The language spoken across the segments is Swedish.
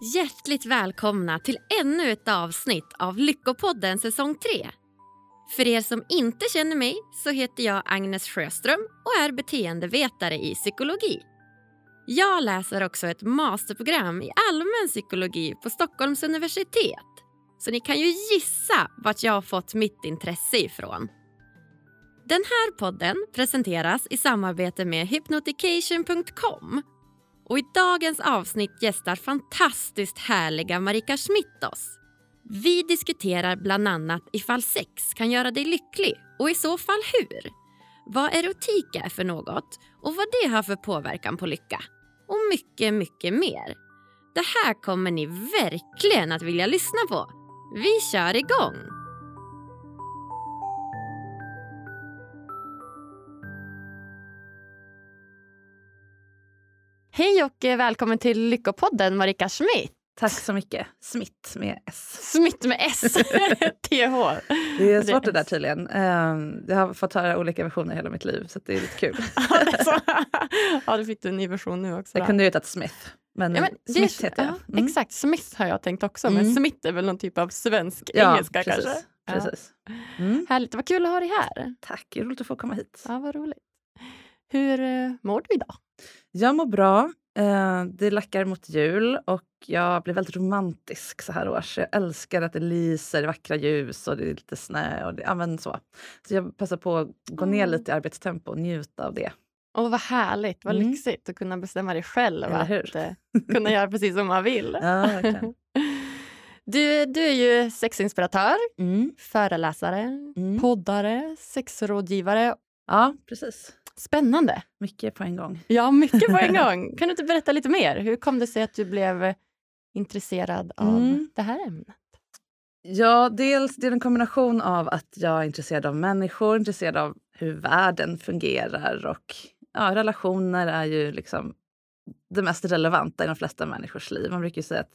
Hjärtligt välkomna till ännu ett avsnitt av Lyckopodden säsong 3. För er som inte känner mig så heter jag Agnes Sjöström och är beteendevetare i psykologi. Jag läser också ett masterprogram i allmän psykologi på Stockholms universitet. Så ni kan ju gissa vart jag har fått mitt intresse ifrån. Den här podden presenteras i samarbete med hypnotication.com och i dagens avsnitt gästar fantastiskt härliga Marika Schmidt oss. Vi diskuterar bland annat ifall sex kan göra dig lycklig och i så fall hur. Vad erotik är för något och vad det har för påverkan på lycka. Och mycket, mycket mer. Det här kommer ni verkligen att vilja lyssna på. Vi kör igång! Hej och välkommen till Lyckopodden Marika Schmidt. Tack så mycket. Smitt med S. Smitt med S. TH. Det är svårt det där tydligen. Ehm, jag har fått höra olika versioner hela mitt liv så det är lite kul. ja, du fick en ny version nu också. Jag kunde ju hetat Smith. Men, ja, men Smith heter jag. Mm. Exakt, Smith har jag tänkt också. Men mm. Smith är väl någon typ av svensk-engelska ja, kanske? Precis. Mm. Härligt, vad kul att ha dig här. Tack, roligt att få komma hit. Ja, vad roligt. Hur eh, mår du idag? Jag mår bra. Eh, det lackar mot jul och jag blir väldigt romantisk så här års. Jag älskar att det lyser vackra ljus och det är lite snö. Och det, ja, så. så jag passar på att gå ner mm. lite i arbetstempo och njuta av det. Och vad härligt, vad mm. lyxigt att kunna bestämma det själv. Att uh, kunna göra precis som man vill. Ja, du, du är ju sexinspiratör, mm. föreläsare, mm. poddare, sexrådgivare. Ja, precis. Spännande. Mycket på en gång. Ja, mycket på en gång. Kan du inte berätta lite mer? Hur kom det sig att du blev intresserad av mm. det här ämnet? Ja, dels det är en kombination av att jag är intresserad av människor, intresserad av hur världen fungerar och ja, relationer är ju liksom det mest relevanta i de flesta människors liv. Man brukar säga att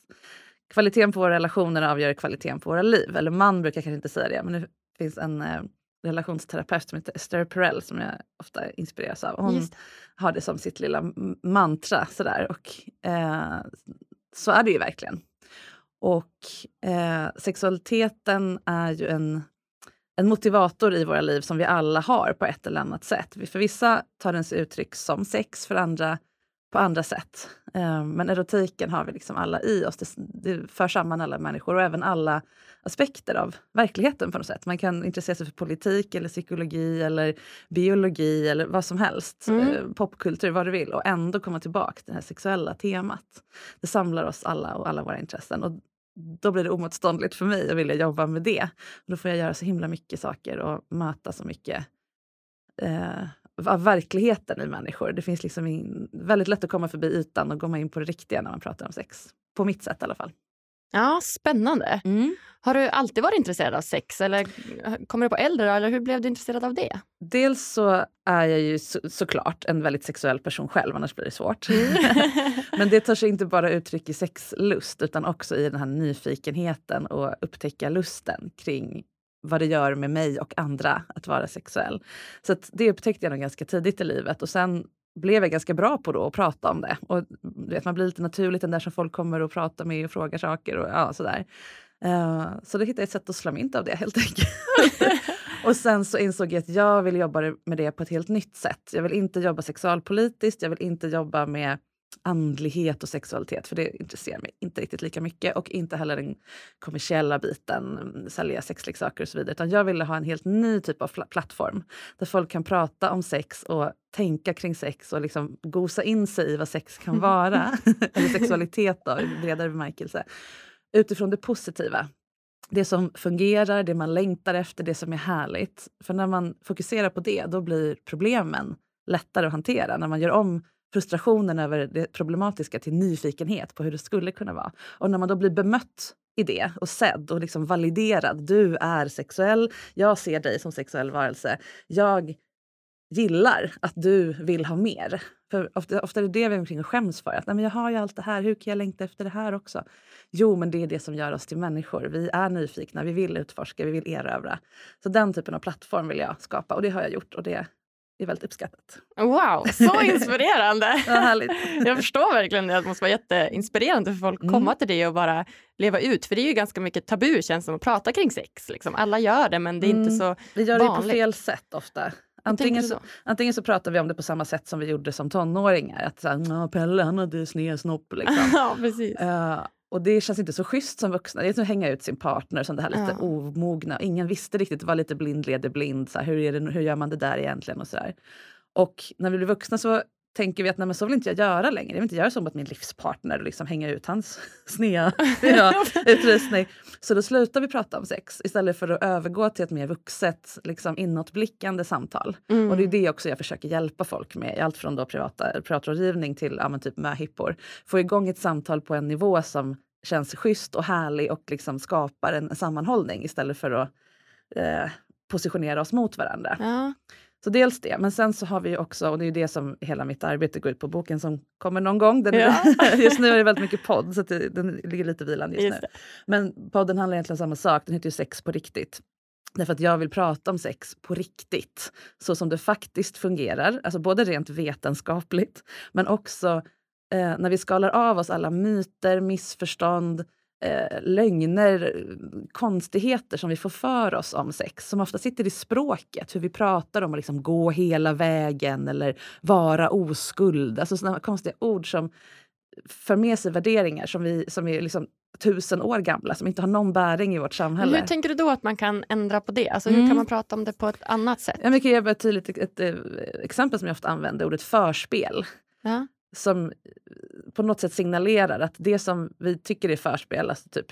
kvaliteten på våra relationer avgör kvaliteten på våra liv. Eller man brukar kanske inte säga det, men det finns en eh, relationsterapeut som heter Esther Perel som jag ofta inspireras av. Hon har det som sitt lilla mantra. Sådär. Och, eh, så är det ju verkligen. Och eh, sexualiteten är ju en, en motivator i våra liv som vi alla har på ett eller annat sätt. För vissa tar den sig uttryck som sex, för andra på andra sätt. Eh, men erotiken har vi liksom alla i oss. Det, det för samman alla människor och även alla aspekter av verkligheten på något sätt. Man kan intressera sig för politik eller psykologi eller biologi eller vad som helst. Mm. Eh, popkultur, vad du vill och ändå komma tillbaka till det här sexuella temat. Det samlar oss alla och alla våra intressen. Och då blir det omotståndligt för mig att vilja jobba med det. då får jag göra så himla mycket saker och möta så mycket eh, av verkligheten i människor. Det finns liksom in, väldigt lätt att komma förbi ytan och komma in på det riktiga när man pratar om sex. På mitt sätt i alla fall. Ja, Spännande. Mm. Har du alltid varit intresserad av sex eller kommer du på äldre eller hur blev du intresserad av det? Dels så är jag ju så, såklart en väldigt sexuell person själv, annars blir det svårt. Mm. Men det tar sig inte bara uttryck i sexlust utan också i den här nyfikenheten och upptäcka lusten kring vad det gör med mig och andra att vara sexuell. Så det upptäckte jag nog ganska tidigt i livet och sen blev jag ganska bra på då att prata om det. Och vet, man blir lite naturligt den där som folk kommer och pratar med och frågar saker och ja, sådär. Uh, så då hittade jag ett sätt att slå mynt av det helt enkelt. och sen så insåg jag att jag vill jobba med det på ett helt nytt sätt. Jag vill inte jobba sexualpolitiskt, jag vill inte jobba med andlighet och sexualitet, för det intresserar mig inte riktigt lika mycket. Och inte heller den kommersiella biten, sälja sexleksaker och så vidare. Utan jag ville ha en helt ny typ av plattform där folk kan prata om sex och tänka kring sex och liksom gosa in sig i vad sex kan vara. Eller sexualitet då, i bredare bemärkelse. Utifrån det positiva. Det som fungerar, det man längtar efter, det som är härligt. För när man fokuserar på det, då blir problemen lättare att hantera. När man gör om frustrationen över det problematiska till nyfikenhet på hur det skulle kunna vara. Och när man då blir bemött i det och sedd och liksom validerad. Du är sexuell, jag ser dig som sexuell varelse. Jag gillar att du vill ha mer. För ofta, ofta är det det vi omkring och skäms för. Att, Nej, men jag har ju allt det här, hur kan jag längta efter det här också? Jo, men det är det som gör oss till människor. Vi är nyfikna, vi vill utforska, vi vill erövra. Så den typen av plattform vill jag skapa och det har jag gjort och det är väldigt uppskattat. Wow, så inspirerande! Jag förstår verkligen det, att det måste vara jätteinspirerande för folk att Mm. komma till det och bara leva ut. För det är ju ganska mycket tabu känns som att prata kring sex. Liksom. Alla gör det men det är inte Mm. så Vi gör det på vanligt. fel sätt ofta. Antingen så, antingen så pratar vi om det på samma sätt som vi gjorde som tonåringar. Att så här, "Nå, Pelle han hade sned snopp. Liksom. ja, precis. Eh, och det känns inte så schysst som vuxna. Det är som att hänga ut sin partner som det här lite Ja. omogna. Ingen visste riktigt, det var lite blind leder blind. Så här, hur, är det, hur gör man det där egentligen? Och, så där. och när vi blir vuxna så tänker vi att nej, men så vill inte jag göra längre. Jag vill inte göra så mot min livspartner och liksom hänga ut hans snea ja, utrustning. Så då slutar vi prata om sex istället för att övergå till ett mer vuxet, liksom inåtblickande samtal. Mm. Och det är det också jag försöker hjälpa folk med, allt från då privata, privatrådgivning till ja, typ möhippor. Få igång ett samtal på en nivå som känns schysst och härlig och liksom skapar en, en sammanhållning istället för att eh, positionera oss mot varandra. Ja. Så dels det, men sen så har vi också, och det är ju det som hela mitt arbete går ut på, boken som kommer någon gång. Den, Ja. just nu är det väldigt mycket podd, så det, den ligger lite vilande just, Just nu. det. Men podden handlar egentligen om samma sak, den heter ju Sex på riktigt. Därför att jag vill prata om sex på riktigt, så som det faktiskt fungerar. Alltså både rent vetenskapligt, men också eh, när vi skalar av oss alla myter, missförstånd, eh, lögner, konstigheter som vi får för oss om sex, som ofta sitter i språket. Hur vi pratar om att liksom gå hela vägen eller vara oskuld. Alltså såna konstiga ord som för med sig värderingar som, vi, som är liksom tusen år gamla, som inte har någon bäring i vårt samhälle. hur tänker du då att man kan ändra på det? Alltså, Hur Mm. kan man prata om det på ett annat sätt? Jag kan ge ett tydligt ett, ett, eh, exempel som jag ofta använder, ordet förspel. Ja. Som eh, på något sätt signalerar att det som vi tycker är förspel, alltså typ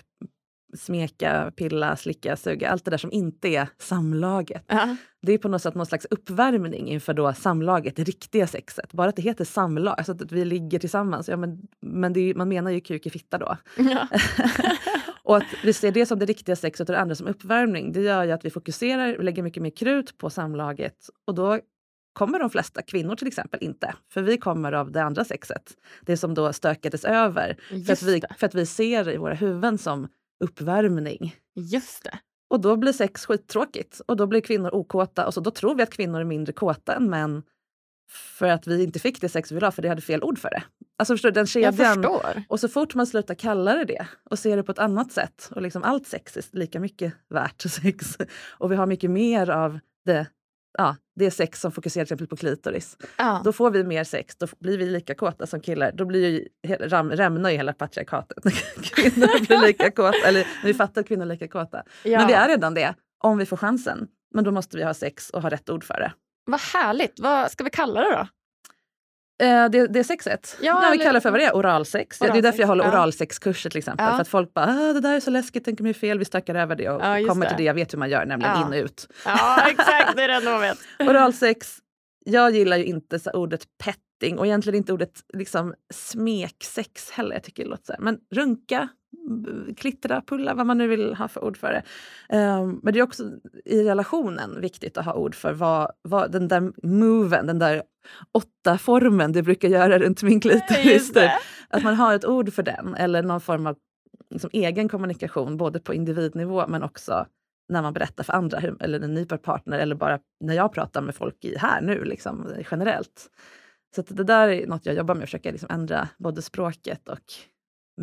smeka, pilla, slicka, suga, allt det där som inte är samlaget. Ja. Det är på något sätt någon slags uppvärmning inför då samlaget, det riktiga sexet. Bara att det heter samlag, alltså att vi ligger tillsammans. Ja, men men är, man menar ju kuk i fitta då. Ja. Och att vi ser det som det riktiga sexet och det andra som uppvärmning, det gör ju att vi fokuserar och lägger mycket mer krut på samlaget. Och då kommer de flesta kvinnor till exempel inte. För vi kommer av det andra sexet. Det som då stökades över. För att, vi, det. för att vi ser det i våra huvuden som uppvärmning. Just det. Och då blir sex skittråkigt. Och då blir kvinnor okåta. Och så då tror vi att kvinnor är mindre kåta än män. För att vi inte fick det sex vi ville ha, för det hade fel ord för det. Alltså förstår du, den kedjan. förstår. Och så fort man slutar kalla det det och ser det på ett annat sätt och liksom allt sex är lika mycket värt sex och vi har mycket mer av det, ja, det sex som fokuserar till exempel på klitoris. Ja. Då får vi mer sex, då blir vi lika kåta som killar. Då blir ju, ram, rämnar ju hela patriarkatet. kvinnor blir lika kåta, eller vi fattar att kvinnor är lika kåta. Ja. Men vi är redan det, om vi får chansen. Men då måste vi ha sex och ha rätt ord för det. Vad härligt. Vad ska vi kalla det då? Eh, det, det är sexet. Ja, Ja, vi eller- kallar för vad det är, oralsex. det är därför Oralsex, jag håller ja. oralsexkurser till exempel. Ja. För att folk bara, ah, det där är så läskigt, tänker mig fel, vi stökar över det och Ja, kommer det. till det jag vet hur man gör, nämligen in och ut. Ja, exakt. Det är det enda man vet. Oralsex, jag gillar ju inte ordet petting och egentligen inte ordet liksom, smeksex heller. Jag tycker det låter så här. Men runka, klittra, pulla, vad man nu vill ha för ord för det. Ehm, men det är också i relationen viktigt att ha ord för vad, vad den där moven, den där åtta formen du brukar göra runt min klitoris. Typ. Att man har ett ord för den eller någon form av liksom, egen kommunikation både på individnivå men också när man berättar för andra, eller en ny partner eller bara när jag pratar med folk i, här nu, liksom, generellt. Så det där är något jag jobbar med, att försöka liksom ändra både språket och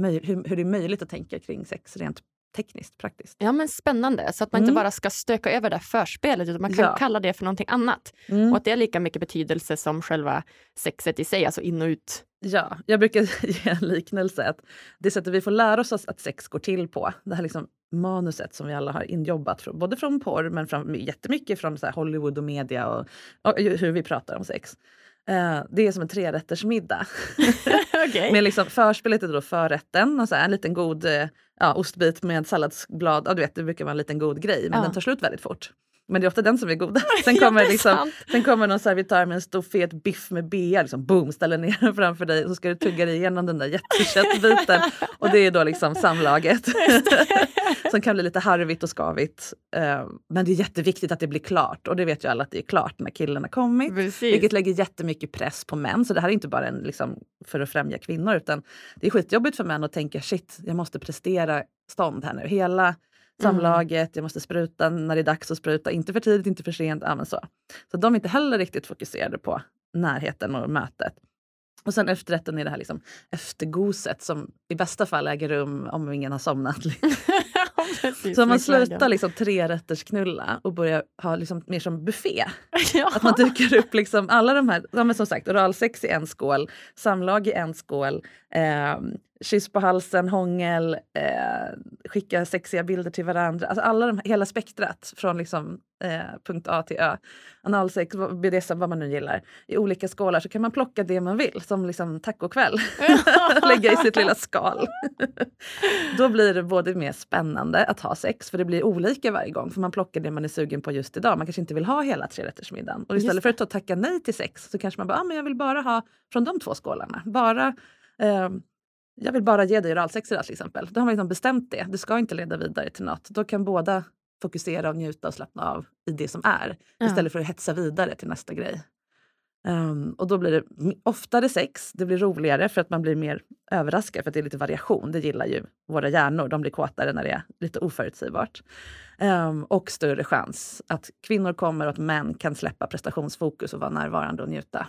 hur, hur det är möjligt att tänka kring sex rent tekniskt, praktiskt. Ja, men spännande. Så att man Mm. inte bara ska stöka över det förspelet utan man kan Ja. kalla det för någonting annat. Mm. Och att det är lika mycket betydelse som själva sexet i sig, alltså in och ut. Ja, jag brukar ge en liknelse. att Det sättet vi får lära oss att sex går till på, det här liksom manuset som vi alla har injobbat, från, både från porr men från, jättemycket från så Hollywood och media och, och hur vi pratar om sex. Eh, det är som en trerättersmiddag. Okej. med liksom förspelet är då förrätten och så här, en liten god eh, ja, ostbit med salladsblad. Ja, du vet, det brukar vara en liten god grej, men Ja. den tar slut väldigt fort. Men det är ofta den som är goda. Sen Ja, kommer, är liksom, sen kommer någon servitör med en stor fet biff med bea, liksom, boom, ställer ner den framför dig och så ska du tugga dig igenom den där jätteköttbiten. och det är då liksom samlaget. som kan bli lite harvigt och skavigt. Eh, men det är jätteviktigt att det blir klart och det vet ju alla att det är klart när killen har kommit. Precis. Vilket lägger jättemycket press på män. Så det här är inte bara en, liksom, för att främja kvinnor utan det är skitjobbigt för män att tänka shit, jag måste prestera stånd här nu. Hela Samlaget, jag måste spruta när det är dags att spruta, inte för tidigt, inte för sent. Ja, så. så de är inte heller riktigt fokuserade på närheten och mötet. Och sen efterrätten är det här liksom eftergoset som i bästa fall äger rum om ingen har somnat. så om man slutar liksom trerättersknulla och börjar ha liksom mer som buffé. Ja. Att man dukar upp liksom alla de här, ja, som sagt oralsex i en skål, samlag i en skål, eh, kyss på halsen, hångel, eh, skicka sexiga bilder till varandra. Alltså alla de, hela spektrat från liksom, eh, punkt A till Ö. Analsex, BDSM, vad man nu gillar. I olika skålar så kan man plocka det man vill, som liksom tacokväll. Lägga i sitt lilla skal. Då blir det både mer spännande att ha sex, för det blir olika varje gång. För man plockar det man är sugen på just idag. Man kanske inte vill ha hela trerättersmiddagen. Och istället för att tacka nej till sex så kanske man bara, ah, men jag vill bara ha från de två skålarna. Bara eh, jag vill bara ge dig oralsex idag till exempel. Då har man liksom bestämt det. Det ska inte leda vidare till något. Då kan båda fokusera och njuta och slappna av i det som är ja. istället för att hetsa vidare till nästa grej. Um, och då blir det oftare sex, det blir roligare för att man blir mer överraskad för att det är lite variation. Det gillar ju våra hjärnor, de blir kåtare när det är lite oförutsägbart. Um, och större chans att kvinnor kommer och att män kan släppa prestationsfokus och vara närvarande och njuta.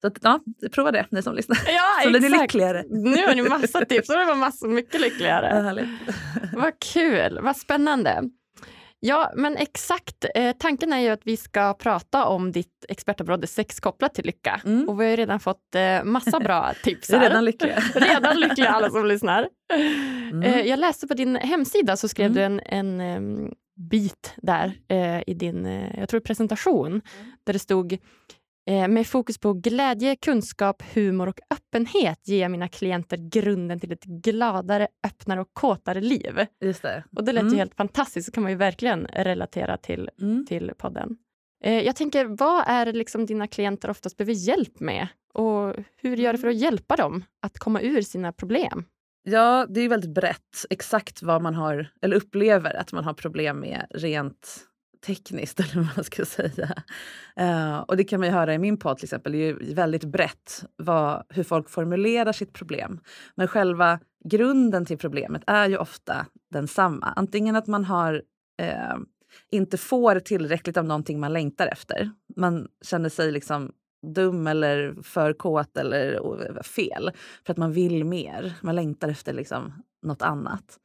Så att, ja, prova det ni som lyssnar. Ja, så blir ni lyckligare. Nu har ni massa tips, det var massa, mycket lyckligare. Vad kul, vad spännande. Ja, men exakt. Eh, tanken är ju att vi ska prata om ditt expertområde sex kopplat till lycka. Mm. Och vi har redan fått eh, massa bra tips. Här. Redan lyckliga. redan lyckliga alla som lyssnar. Mm. Eh, jag läste på din hemsida så skrev mm. du en, en um, bit där eh, i din eh, jag tror presentation mm. där det stod med fokus på glädje, kunskap, humor och öppenhet ger jag mina klienter grunden till ett gladare, öppnare och kåtare liv. Just det. Och det lät mm. ju helt fantastiskt, så kan man ju verkligen relatera till, mm. till podden. Eh, jag tänker, vad är liksom dina klienter oftast behöver hjälp med? Och hur gör du för att mm. hjälpa dem att komma ur sina problem? Ja, det är väldigt brett. Exakt vad man har, eller upplever att man har problem med rent tekniskt, eller vad man ska säga. Uh, och det kan man ju höra i min podd till exempel. Det är ju väldigt brett vad, hur folk formulerar sitt problem. Men själva grunden till problemet är ju ofta densamma. Antingen att man har uh, inte får tillräckligt av någonting man längtar efter. Man känner sig liksom dum eller för kåt eller fel för att man vill mer. Man längtar efter liksom något annat.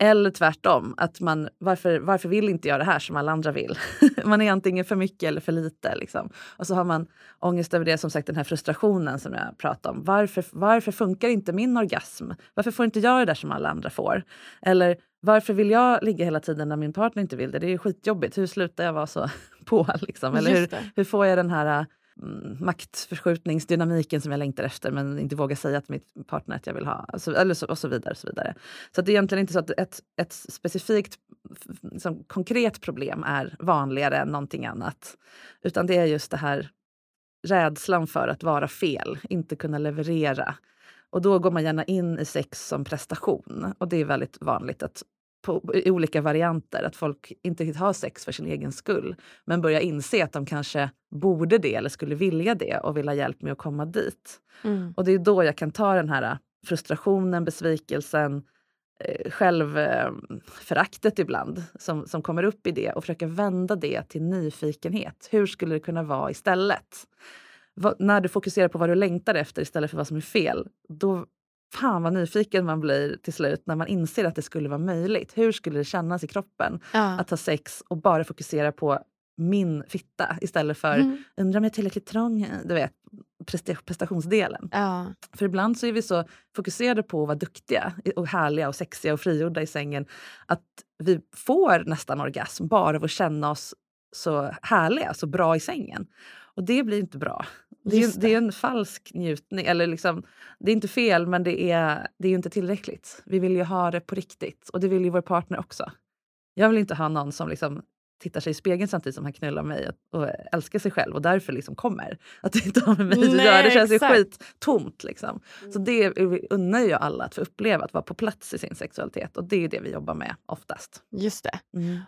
Eller tvärtom, att man, varför, varför vill inte jag det här som alla andra vill? man är antingen för mycket eller för lite. Liksom. Och så har man ångest över det, som sagt den här frustrationen som jag pratade om. Varför, varför funkar inte min orgasm? Varför får inte jag det där som alla andra får? Eller varför vill jag ligga hela tiden när min partner inte vill det? Det är ju skitjobbigt. Hur slutar jag vara så på? Liksom? Eller hur, hur får jag den här Mm, maktförskjutningsdynamiken som jag längtar efter men inte vågar säga till min partner att jag vill ha. Alltså, eller så, och så vidare. Och så vidare. Så det är egentligen inte så att ett, ett specifikt liksom, konkret problem är vanligare än någonting annat. Utan det är just det här rädslan för att vara fel, inte kunna leverera. Och då går man gärna in i sex som prestation. Och det är väldigt vanligt att på, i olika varianter. Att folk inte har sex för sin egen skull men börjar inse att de kanske borde det eller skulle vilja det och vill ha hjälp med att komma dit. Mm. Och det är då jag kan ta den här äh, frustrationen, besvikelsen, eh, självföraktet ibland som, som kommer upp i det och försöka vända det till nyfikenhet. Hur skulle det kunna vara istället? Va, när du fokuserar på vad du längtar efter istället för vad som är fel, då fan vad nyfiken man blir till slut när man inser att det skulle vara möjligt. Hur skulle det kännas i kroppen ja. att ha sex och bara fokusera på min fitta istället för mm. undrar om jag är tillräckligt trång? Du vet, prestationsdelen. Ja. För ibland så är vi så fokuserade på att vara duktiga och härliga och sexiga och frigjorda i sängen att vi får nästan orgasm bara av att känna oss så härliga, så bra i sängen. Och det blir inte bra. Det är, det. är en falsk njutning. Eller liksom, det är inte fel, men det är, det är inte tillräckligt. Vi vill ju ha det på riktigt. Och det vill ju vår partner också. Jag vill inte ha någon som liksom tittar sig i spegeln samtidigt som han knullar mig och, och älskar sig själv och därför liksom kommer. Att det inte har med mig att göra. Det känns ju skittomt. Liksom. Mm. Så det unnar ju alla att få uppleva, att vara på plats i sin sexualitet. Och det är det vi jobbar med oftast. Just det. Mm.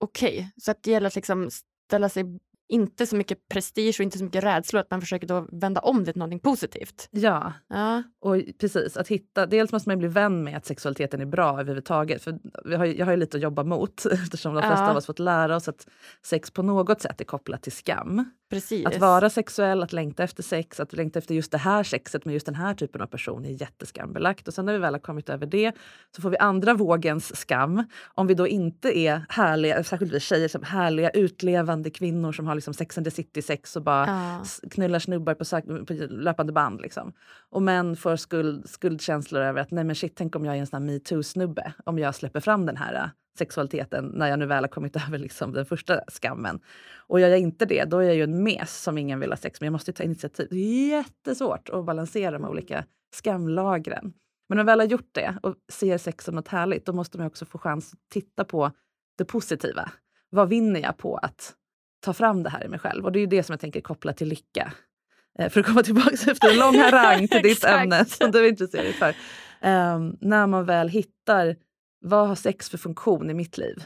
Okej, okay. så att det gäller att liksom ställa sig inte så mycket prestige och inte så mycket rädsla, att man försöker då vända om det till något positivt. Ja, Ja, och precis. Att hitta, dels måste man bli vän med att sexualiteten är bra överhuvudtaget. För vi har, ju- jag har ju lite att jobba mot eftersom de flesta Ja. av oss fått lära oss att sex på något sätt är kopplat till skam. Precis. Att vara sexuell, att längta efter sex, att längta efter just det här sexet med just den här typen av person är jätteskambelagt. Och sen när vi väl har kommit över det så får vi andra vågens skam. Om vi då inte är härliga, särskilt vi tjejer, som härliga utlevande kvinnor som har liksom Sex and the City-sex och bara Ja. knullar snubbar på, på löpande band. Liksom. Och män får skuld, skuldkänslor över att nej men shit, tänk om jag är en sån här metoo-snubbe. Om jag släpper fram den här äh, sexualiteten när jag nu väl har kommit över liksom, den första skammen. Och gör jag inte det, då är jag ju en mes som ingen vill ha sex med. Jag måste ta initiativ. Det är jättesvårt att balansera de olika skamlagren. Men när man väl har gjort det och ser sex som något härligt, då måste man också få chans att titta på det positiva. Vad vinner jag på att ta fram det här i mig själv? Och det är ju det som jag tänker koppla till lycka. Eh, För att komma tillbaka efter en lång harang till ditt ämne som du är intresserad för. Ehm, när man väl hittar, vad har sex för funktion i mitt liv?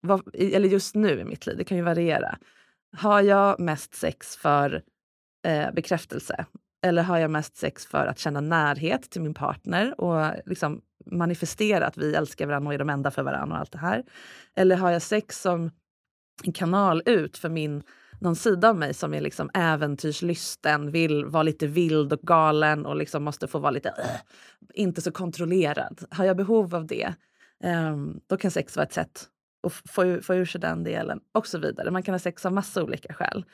Vad, eller just nu i mitt liv, det kan ju variera. Har jag mest sex för eh, bekräftelse? Eller har jag mest sex för att känna närhet till min partner och liksom manifestera att vi älskar varandra och är de enda för varandra och allt det här? Eller har jag sex som en kanal ut för min någon sida av mig som är liksom äventyrslysten, vill vara lite vild och galen och liksom måste få vara lite äh, inte så kontrollerad. Har jag behov av det, då kan sex vara ett sätt att få, få ur sig den delen och så vidare. Man kan ha sex av massa olika skäl.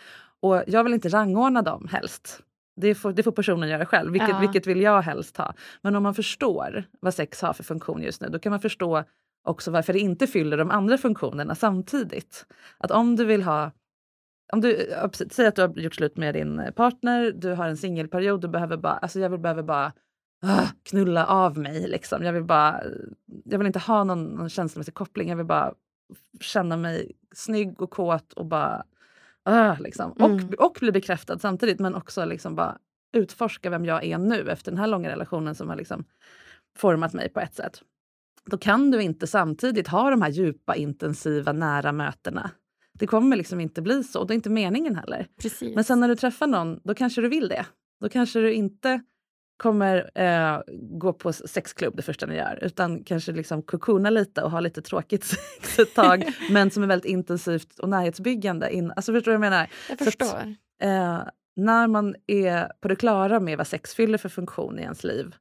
Och jag vill inte rangordna dem helst. Det får, det får personen göra själv. Vilket, Ja. vilket vill jag helst ha? Men om man förstår vad sex har för funktion just nu, då kan man förstå också varför det inte fyller de andra funktionerna samtidigt. Att om du vill ha om du, säg att du har gjort slut med din partner, du har en singelperiod, du behöver bara, alltså jag vill, behöver bara ah, knulla av mig. Liksom. Jag, vill bara, jag vill inte ha någon, någon känslomässig koppling, jag vill bara känna mig snygg och kåt och bara ah, liksom. Mm. och, och bli bekräftad samtidigt men också liksom bara utforska vem jag är nu efter den här långa relationen som har liksom format mig på ett sätt. Då kan du inte samtidigt ha de här djupa, intensiva, nära mötena. Det kommer liksom inte bli så, och det är inte meningen heller. Precis. Men sen när du träffar någon, då kanske du vill det. Då kanske du inte kommer eh, gå på sexklubb det första ni gör, utan kanske liksom kokona lite och ha lite tråkigt sex ett tag, men som är väldigt intensivt och närhetsbyggande. In, alltså förstår du vad jag menar? jag så att- förstår. Eh, när man är på det klara med vad sex fyller för funktion i ens liv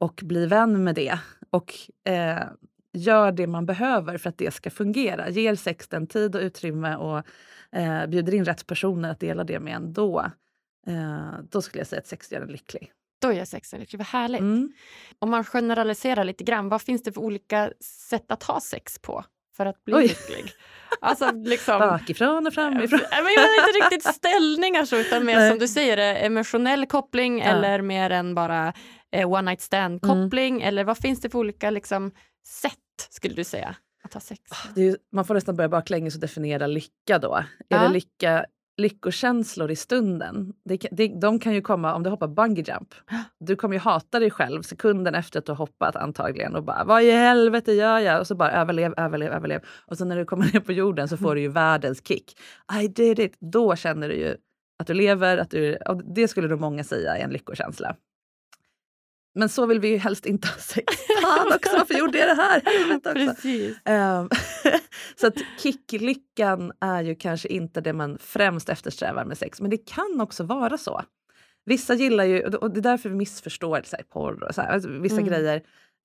och blir vän med det och eh, gör det man behöver för att det ska fungera, ger sex den tid och utrymme och eh, bjuder in rätt personer att dela det med en, då, eh, då skulle jag säga att sex gör en lycklig. Då gör sexen lycklig. Vad härligt. Mm. Om man generaliserar lite grann, vad finns det för olika sätt att ha sex på för att bli Oj. lycklig? Alltså liksom... Bakifrån och framifrån. Nej, men jag menar inte riktigt ställningar så, utan mer Nej. som du säger, eh, emotionell koppling Ja. eller mer än bara eh, one night stand koppling. Mm. Eller vad finns det för olika liksom, sätt, skulle du säga, att ha sex? Det är, man får nästan börja baklänges och definiera lycka då. Är Ja. det lycka, lyckokänslor i stunden? Det, det, de kan ju komma om du hoppar bungee jump. Du kommer ju hata dig själv sekunden efter att du har hoppat antagligen och bara vad i helvete gör jag? Och så bara överlev, överlev, överlev. Och sen när du kommer ner på jorden så får du ju världens kick. I did it! Då känner du ju att du lever, att du, det skulle nog många säga är en lyckokänsla. Men så vill vi ju helst inte ha sex. Fan också, varför gjorde jag det här? Precis. Ehm, så att kicklyckan är ju kanske inte det man främst eftersträvar med sex, men det kan också vara så. Vissa gillar ju, och det är därför vi missförstår så här, porr och så här, alltså, vissa Mm. grejer,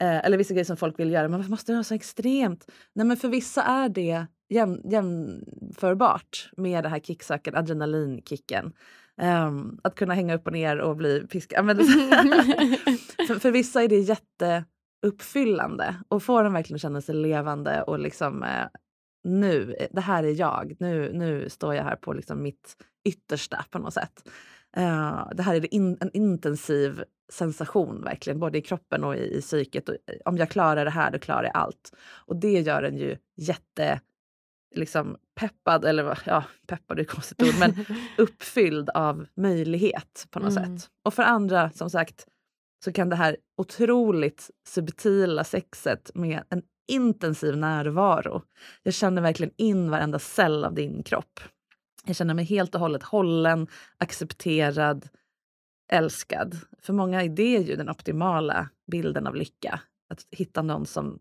eh, eller vissa grejer som folk vill göra, men varför måste det vara så extremt? Nej men för vissa är det jäm, jämförbart med det här kicksucken, adrenalinkicken. Ehm, att kunna hänga upp och ner och bli piskad. För, för vissa är det jätteuppfyllande och får de verkligen känna sig levande och liksom eh, nu, eh, det här är jag, nu, nu står jag här på liksom mitt yttersta på något sätt. Eh, det här är in, en intensiv sensation verkligen, både i kroppen och i, i psyket. Och, eh, om jag klarar det här, då klarar jag allt. Och det gör en ju jätte liksom peppad, eller ja, peppad är ett konstigt ord, men uppfylld av möjlighet på något Mm. sätt. Och för andra, som sagt, så kan det här otroligt subtila sexet med en intensiv närvaro. Jag känner verkligen in varenda cell av din kropp. Jag känner mig helt och hållet hållen, accepterad, älskad. För många är det ju den optimala bilden av lycka. Att hitta någon som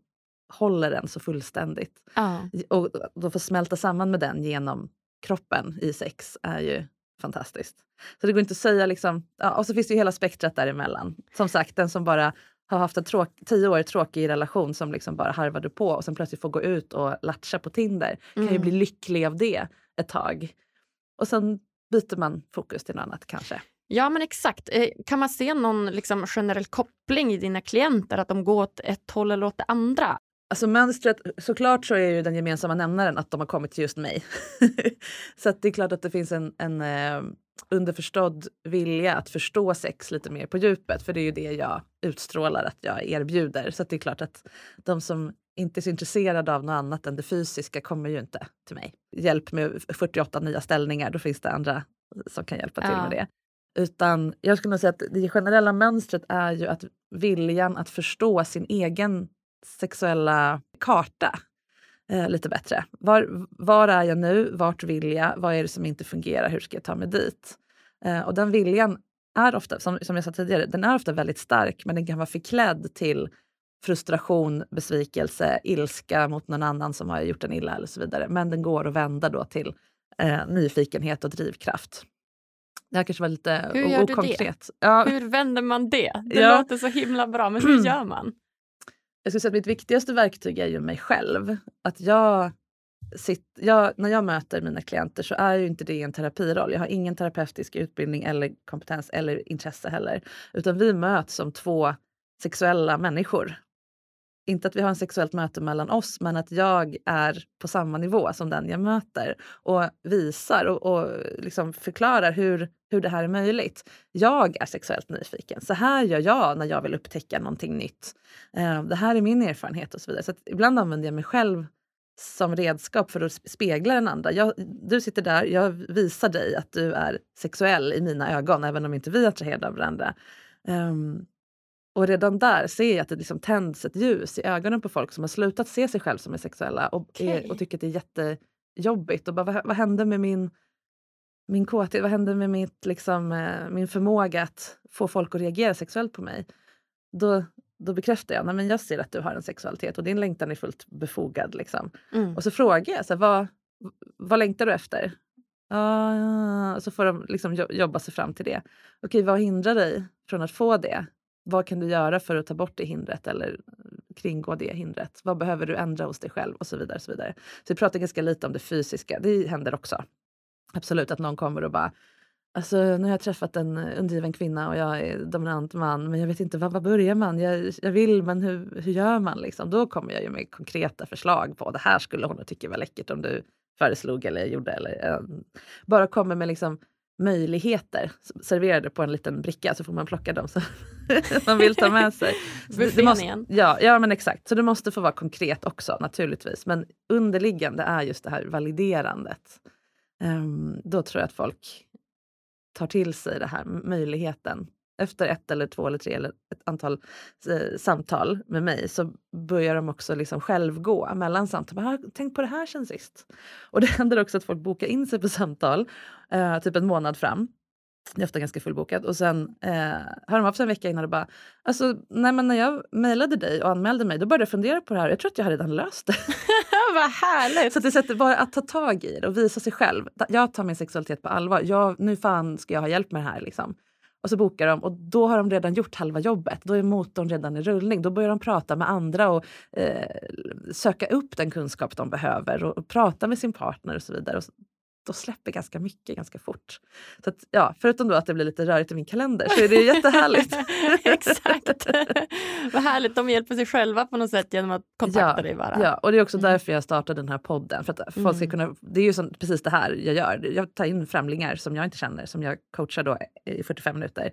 håller en så fullständigt. Ja. Och då få smälta samman med den genom kroppen i sex är ju fantastiskt. Så det går inte att säga liksom, ja, och så finns det ju hela spektrat däremellan. Som sagt, den som bara har haft en tråk, tio år tråkig relation som liksom bara harvade på och sen plötsligt får gå ut och latcha på Tinder kan ju Mm. bli lycklig av det ett tag. Och sen byter man fokus till något annat kanske. Ja, men exakt. Eh, Kan man se någon liksom, generell koppling i dina klienter, att de går åt ett håll eller åt det andra? Alltså mönstret, såklart så är ju den gemensamma nämnaren att de har kommit till just mig. så det är klart att det finns en, en eh, underförstådd vilja att förstå sex lite mer på djupet. För det är ju det jag utstrålar att jag erbjuder. Så det är klart att de som inte är så intresserade av något annat än det fysiska kommer ju inte till mig. Hjälp med 48 nya ställningar, då finns det andra som kan hjälpa till Ja. med det. Utan jag skulle säga att det generella mönstret är ju att viljan att förstå sin egen sexuella karta eh, lite bättre. Var, var är jag nu? Vart vill jag? Vad är det som inte fungerar? Hur ska jag ta mig dit? Eh, och den viljan är ofta, som, som jag sa tidigare, den är ofta väldigt stark men den kan vara förklädd till frustration, besvikelse, ilska mot någon annan som har gjort en illa eller så vidare. Men den går att vända då till eh, nyfikenhet och drivkraft. Det här kanske var lite Hur gör du det? okonkret. Ja, Hur vänder man det? Det Ja. låter så himla bra, men hur gör man? Jag skulle säga att mitt viktigaste verktyg är ju mig själv. Att jag, sitt, jag, när jag möter mina klienter så är ju inte det en terapiroll. Jag har ingen terapeutisk utbildning eller kompetens eller intresse heller. Utan vi möts som två sexuella människor. Inte att vi har en sexuellt möte mellan oss, men att jag är på samma nivå som den jag möter och visar och, och liksom förklarar hur, hur det här är möjligt. Jag är sexuellt nyfiken. Så här gör jag när jag vill upptäcka någonting nytt. Eh, det här är min erfarenhet och så vidare. Så att ibland använder jag mig själv som redskap för att spegla den andra. Jag, du sitter där, jag visar dig att du är sexuell i mina ögon, även om inte vi är attraherade av varandra. Ehm, och redan där ser jag att det liksom tänds ett ljus i ögonen på folk som har slutat se sig själv som är sexuella och, Okej. är, och tycker att det är jättejobbigt. Och bara, vad, vad hände med min, min kåthet? Vad hände med mitt, liksom, eh, min förmåga att få folk att reagera sexuellt på mig? Då, då bekräftar jag, men jag ser att du har en sexualitet och din längtan är fullt befogad. Liksom. Mm. Och så frågar jag, så här, vad, vad längtar du efter? Och så får de liksom jo- jobba sig fram till det. Okej, vad hindrar dig från att få det? Vad kan du göra för att ta bort det hindret eller kringgå det hindret? Vad behöver du ändra hos dig själv? Och så vidare. Och så vidare. Så vi pratar ganska lite om det fysiska. Det händer också. Absolut att någon kommer och bara Alltså, nu har jag träffat en eh, undergiven kvinna och jag är dominant man men jag vet inte, var, var börjar man? Jag, jag vill men hur, hur gör man? Liksom? Då kommer jag ju med konkreta förslag på det här skulle hon tycka var läckert om du föreslog eller gjorde. Eller, um, bara kommer med liksom möjligheter serverade på en liten bricka så får man plocka dem Så man vill ta med sig. Buffén måste, ja, ja men exakt, så det måste få vara konkret också naturligtvis. Men underliggande är just det här validerandet. Ehm, då tror jag att folk tar till sig det här möjligheten. Efter ett eller två eller tre eller ett antal eh, samtal med mig så börjar de också liksom själv gå mellan samtal. "Ah, Tänk på det här sen sist. Och det händer också att folk bokar in sig på samtal eh, typ en månad fram. Det är ofta ganska fullbokat. Och sen eh, hör de av sig en vecka innan och bara alltså, nej, men när jag mejlade dig och anmälde mig då började jag fundera på det här. Jag tror att jag har redan löst det. Vad härligt! Så att det sätter bara att ta tag i det och visa sig själv. Jag tar min sexualitet på allvar. Jag, nu fan ska jag ha hjälp med det här. Liksom. Och så bokar de och då har de redan gjort halva jobbet. Då är motorn redan i rullning. Då börjar de prata med andra och eh, söka upp den kunskap de behöver och, och prata med sin partner och så vidare. Och då släpper ganska mycket ganska fort. Så att, ja, förutom då att det blir lite rörigt i min kalender så är det jättehärligt. Exakt. Vad härligt, de hjälper sig själva på något sätt genom att kontakta dig bara. Ja, och det är också Mm. därför jag startade den här podden. För att folk ska Mm. kunna, det är ju som, precis det här jag gör. Jag tar in främlingar som jag inte känner, som jag coachar då i 45 minuter.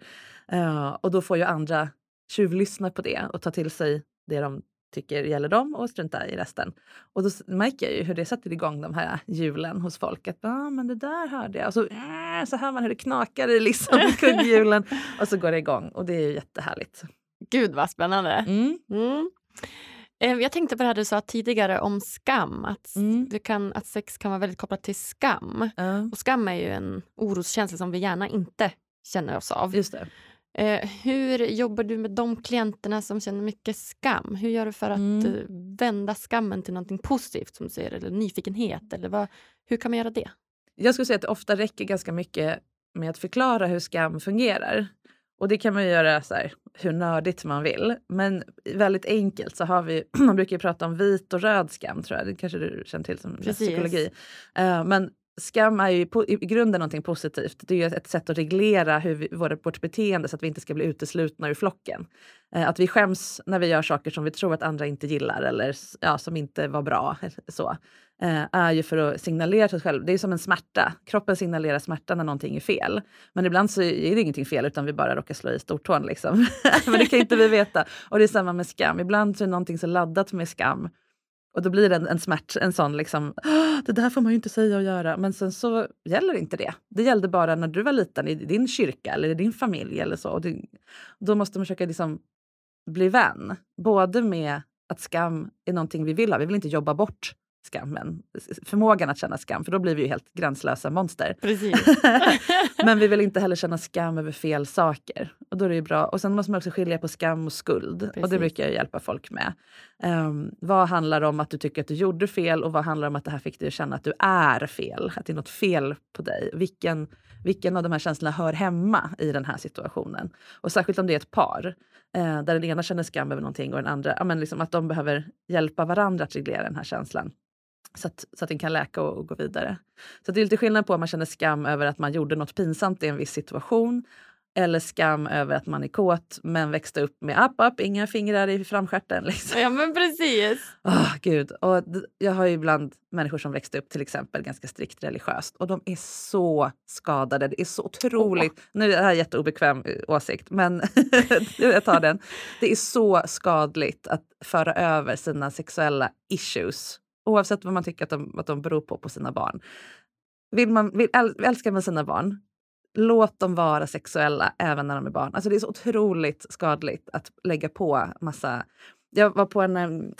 Eh, och då får ju andra tjuvlyssna på det och ta till sig det de tycker gäller dem och strunta i resten. Och då märker jag ju hur det sätter igång de här hjulen hos folk. Att ah, men det där hörde jag. Och så, äh, så hör man hur det knakar i liksom kugghjulen. och så går det igång och det är ju jättehärligt. Gud vad spännande. Mm. Mm. Eh, jag tänkte på det här du sa tidigare om skam. Att, Mm. kan, att sex kan vara väldigt kopplat till skam. Och skam är ju en oroskänsla som vi gärna inte känner oss av. just det. Eh, hur jobbar du med de klienterna som känner mycket skam? Hur gör du för att Mm. eh, vända skammen till någonting positivt som du säger, eller nyfikenhet? Eller vad, hur kan man göra det? Jag skulle säga att det ofta räcker ganska mycket med att förklara hur skam fungerar. Och det kan man göra så här, hur nördigt man vill. Men väldigt enkelt så har vi, man brukar prata om vit och röd skam tror jag, det kanske du känner till som Precis. psykologi. Eh, men skam är ju i grunden någonting positivt. Det är ju ett sätt att reglera hur vi, vårt, vårt beteende så att vi inte ska bli uteslutna ur flocken. Eh, att vi skäms när vi gör saker som vi tror att andra inte gillar eller ja, som inte var bra. Så, eh, är ju för att signalera till oss själva. Det är som en smärta. Kroppen signalerar smärta när någonting är fel. Men ibland så är det ingenting fel utan vi bara råkar slå i stortån. Liksom. Men det kan inte vi veta. Och det är samma med skam. Ibland så är någonting så laddat med skam. Och då blir det en, en smärt, en sån liksom, det där får man ju inte säga och göra. Men sen så gäller inte det. Det gällde bara när du var liten i din kyrka eller i din familj eller så. Och det, då måste man försöka liksom bli vän. Både med att skam är någonting vi vill ha. Vi vill inte jobba bort skammen. Förmågan att känna skam, för då blir vi ju helt gränslösa monster. Precis. Men vi vill inte heller känna skam över fel saker. Och då är det bra. Och sen måste man också skilja på skam och skuld. Och Precis. det brukar jag hjälpa folk med. Ehm, vad handlar om att du tycker att du gjorde fel och vad handlar om att det här fick dig att känna att du är fel? Att det är något fel på dig. Vilken, vilken av de här känslorna hör hemma i den här situationen? Och särskilt om det är ett par. Eh, där den ena känner skam över någonting och den andra, ja, men liksom att de behöver hjälpa varandra att reglera den här känslan. Så att, så att den kan läka och, och gå vidare. Så det är lite skillnad på om man känner skam över att man gjorde något pinsamt i en viss situation eller skam över att man är kåt men växte upp med app, app, inga fingrar i framstjärten. Liksom. ja, men precis. Åh, Gud. Och jag har ju ibland människor som växte upp till exempel ganska strikt religiöst och de är så skadade. Det är så otroligt... Nu är det här jätteobekväm eh, åsikt, men jag tar den. Det är så skadligt att föra över sina sexuella issues oavsett vad man tycker att de, att de beror på på sina barn. Vill man, vill, äl, älskar man sina barn, låt dem vara sexuella även när de är barn. Alltså det är så otroligt skadligt att lägga på massa jag var på en,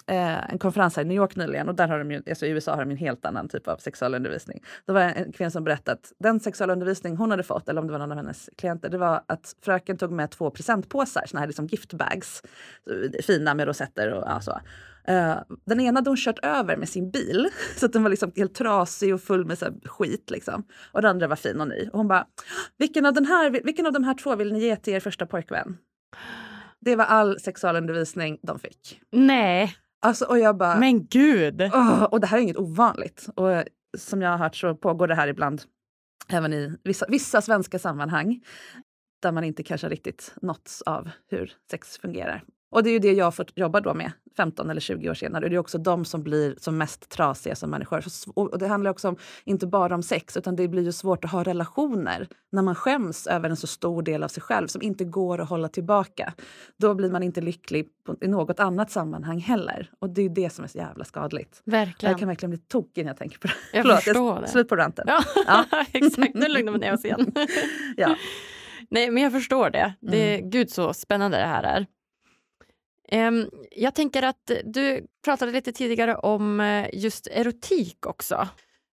eh, en konferens här i New York nyligen och där har de ju, alltså i USA har de en helt annan typ av sexualundervisning. Det var en kvinna som berättade att den sexualundervisning hon hade fått, eller om det var någon av hennes klienter, det var att fröken tog med två presentpåsar, såna här liksom giftbags, fina med rosetter och ja, så. Eh, den ena hade hon kört över med sin bil så att den var liksom helt trasig och full med så skit. Liksom. Och den andra var fin och ny. Och hon bara, vilken av, den här, vilken av de här två vill ni ge till er första pojkvän? Det var all sexualundervisning de fick. Nej, Alltså, och jag bara, men gud. Åh, och det här är inget ovanligt. Och eh, som jag har hört så pågår det här ibland även i vissa, vissa svenska sammanhang där man inte kanske riktigt nåtts av hur sex fungerar. Och det är ju det jag fått jobba då med 15 eller 20 år senare. Och det är också de som blir som mest trasiga som människor. Och det handlar också om, inte bara om sex, utan det blir ju svårt att ha relationer när man skäms över en så stor del av sig själv som inte går att hålla tillbaka. Då blir man inte lycklig på, i något annat sammanhang heller. Och det är ju det som är så jävla skadligt. Verkligen. Jag kan verkligen bli tokig när jag tänker på det. Jag Förlåt, förstår det. Slut på ranten. Ja, Ja. exakt. Nu lugnar vi ner oss igen. Ja. Nej, men jag förstår det. det Mm. Gud så spännande det här är. Ehm, jag tänker att du pratade lite tidigare om eh, just erotik också.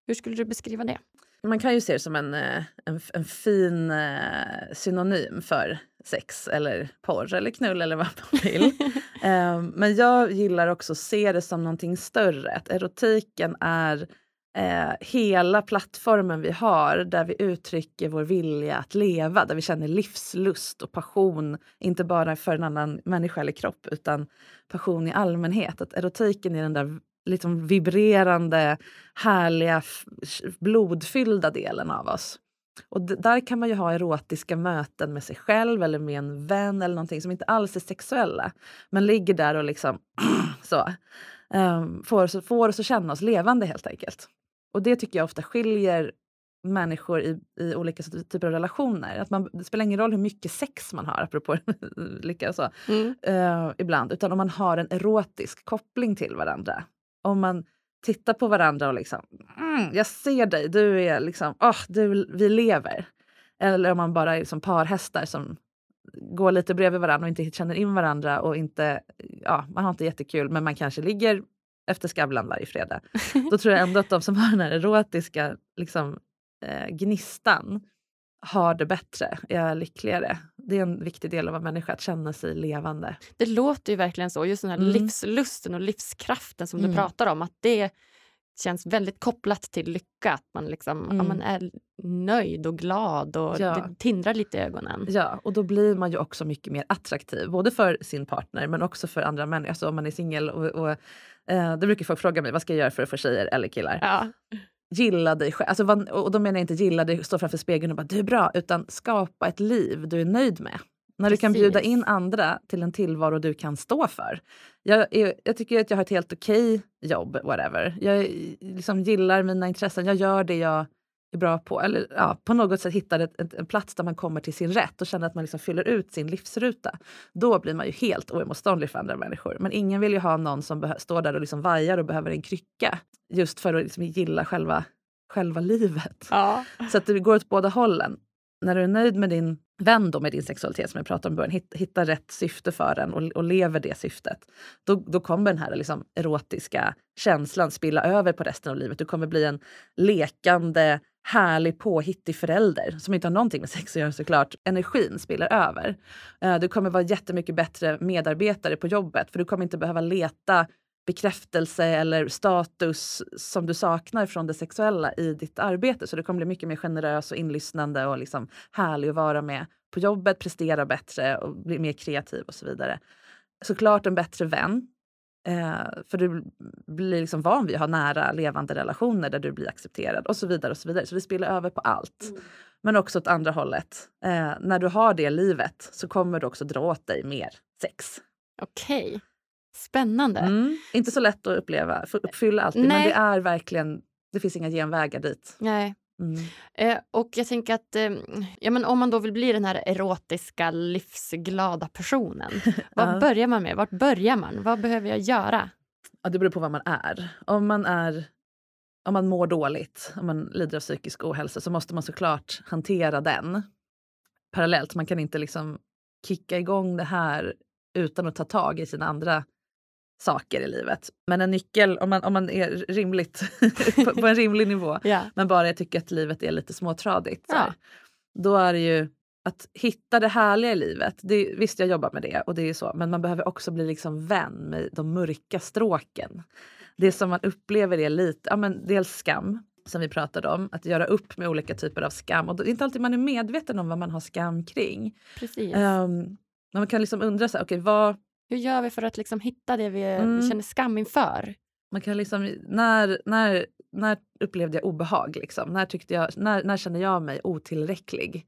Hur skulle du beskriva det? Man kan ju se det som en, eh, en, en fin eh, synonym för sex eller porr eller knull eller vad man vill. Eh, Men jag gillar också att se det som någonting större. Att erotiken är eh, hela plattformen vi har där vi uttrycker vår vilja att leva, där vi känner livslust och passion, inte bara för en annan människa eller kropp utan passion i allmänhet. Att erotiken är den där liksom vibrerande, härliga, blodfyllda delen av oss. Och där kan man ju ha erotiska möten med sig själv eller med en vän eller någonting som inte alls är sexuella. Men ligger där och liksom så. Um, får, oss, får oss att känna oss levande helt enkelt. Och det tycker jag ofta skiljer människor i, i olika typer av relationer. Att man, det spelar ingen roll hur mycket sex man har, apropå lycka och så, Mm. eh, ibland. Utan om man har en erotisk koppling till varandra. Om man tittar på varandra och liksom, mm, jag ser dig, du är liksom, åh, du, vi lever. Eller om man bara är som parhästar som går lite bredvid varandra och inte känner in varandra och inte, ja, man har inte jättekul men man kanske ligger efter Skavlan varje fredag. Då tror jag ändå att de som har den här erotiska liksom, eh, gnistan har det bättre, är lyckligare. Det är en viktig del av att människa, att känna sig levande. Det låter ju verkligen så. Just den här mm. livslusten och livskraften som mm. du pratar om. Att det känns väldigt kopplat till lycka. Att man, liksom, mm. ja, man är nöjd och glad och ja. det tindrar lite i ögonen. Ja, och då blir man ju också mycket mer attraktiv. Både för sin partner men också för andra människor. Alltså om man är singel och, och eh, då brukar folk fråga mig vad ska jag göra för att få tjejer eller killar. Ja gilla dig själv. Alltså, och då menar jag inte gilla dig, stå framför spegeln och bara du är bra, utan skapa ett liv du är nöjd med. När Precis. du kan bjuda in andra till en tillvaro du kan stå för. Jag, är, jag tycker att jag har ett helt okej okay jobb, whatever. Jag liksom gillar mina intressen, jag gör det jag är bra på. Eller ja, på något sätt hittar ett, en plats där man kommer till sin rätt och känner att man liksom fyller ut sin livsruta. Då blir man ju helt oemotståndlig för andra människor. Men ingen vill ju ha någon som står där och liksom vajar och behöver en krycka. Just för att liksom gilla själva, själva livet. Ja. Så att det går åt båda hållen. När du är nöjd med din Vänd då med din sexualitet som jag pratade om i början, hitta, hitta rätt syfte för den och, och lever det syftet. Då, då kommer den här liksom erotiska känslan spilla över på resten av livet. Du kommer bli en lekande, härlig, påhittig förälder som inte har någonting med sex att göra såklart. Energin spiller över. Eh, du kommer vara jättemycket bättre medarbetare på jobbet för du kommer inte behöva leta bekräftelse eller status som du saknar från det sexuella i ditt arbete. Så du kommer bli mycket mer generös och inlyssnande och liksom härlig att vara med på jobbet, prestera bättre och bli mer kreativ och så vidare. Såklart en bättre vän. Eh, för du blir liksom van vid att ha nära levande relationer där du blir accepterad och så vidare. och Så vidare. Så det spiller över på allt. Mm. Men också åt andra hållet. Eh, när du har det livet så kommer du också dra åt dig mer sex. Okej. Okay. Spännande. Mm. Inte så lätt att uppleva, uppfylla alltid, Nej. men det är verkligen, det finns inga genvägar dit. Nej. Mm. Eh, och jag tänker att eh, ja, men om man då vill bli den här erotiska, livsglada personen, vad ja. börjar man med? Vart börjar man? Vad behöver jag göra? Ja, det beror på vad man är. Om man är om man mår dåligt, om man lider av psykisk ohälsa så måste man såklart hantera den parallellt. Man kan inte liksom kicka igång det här utan att ta tag i sina andra saker i livet. Men en nyckel, om man, om man är rimligt på, på, en rimlig nivå, yeah. men bara jag tycker att livet är lite småtradigt. Ja. Då är det ju att hitta det härliga i livet. Det, visst, jag jobbar med det och det är så, men man behöver också bli liksom vän med de mörka stråken. Det som man upplever är lite, ja men dels skam som vi pratade om, att göra upp med olika typer av skam. Och det är inte alltid man är medveten om vad man har skam kring. Precis. Um, man kan liksom undra, så här, okay, vad, hur gör vi för att liksom hitta det vi, mm. vi känner skam inför? Man kan liksom, när, när, när upplevde jag obehag? Liksom? När, tyckte jag, när, när kände jag mig otillräcklig?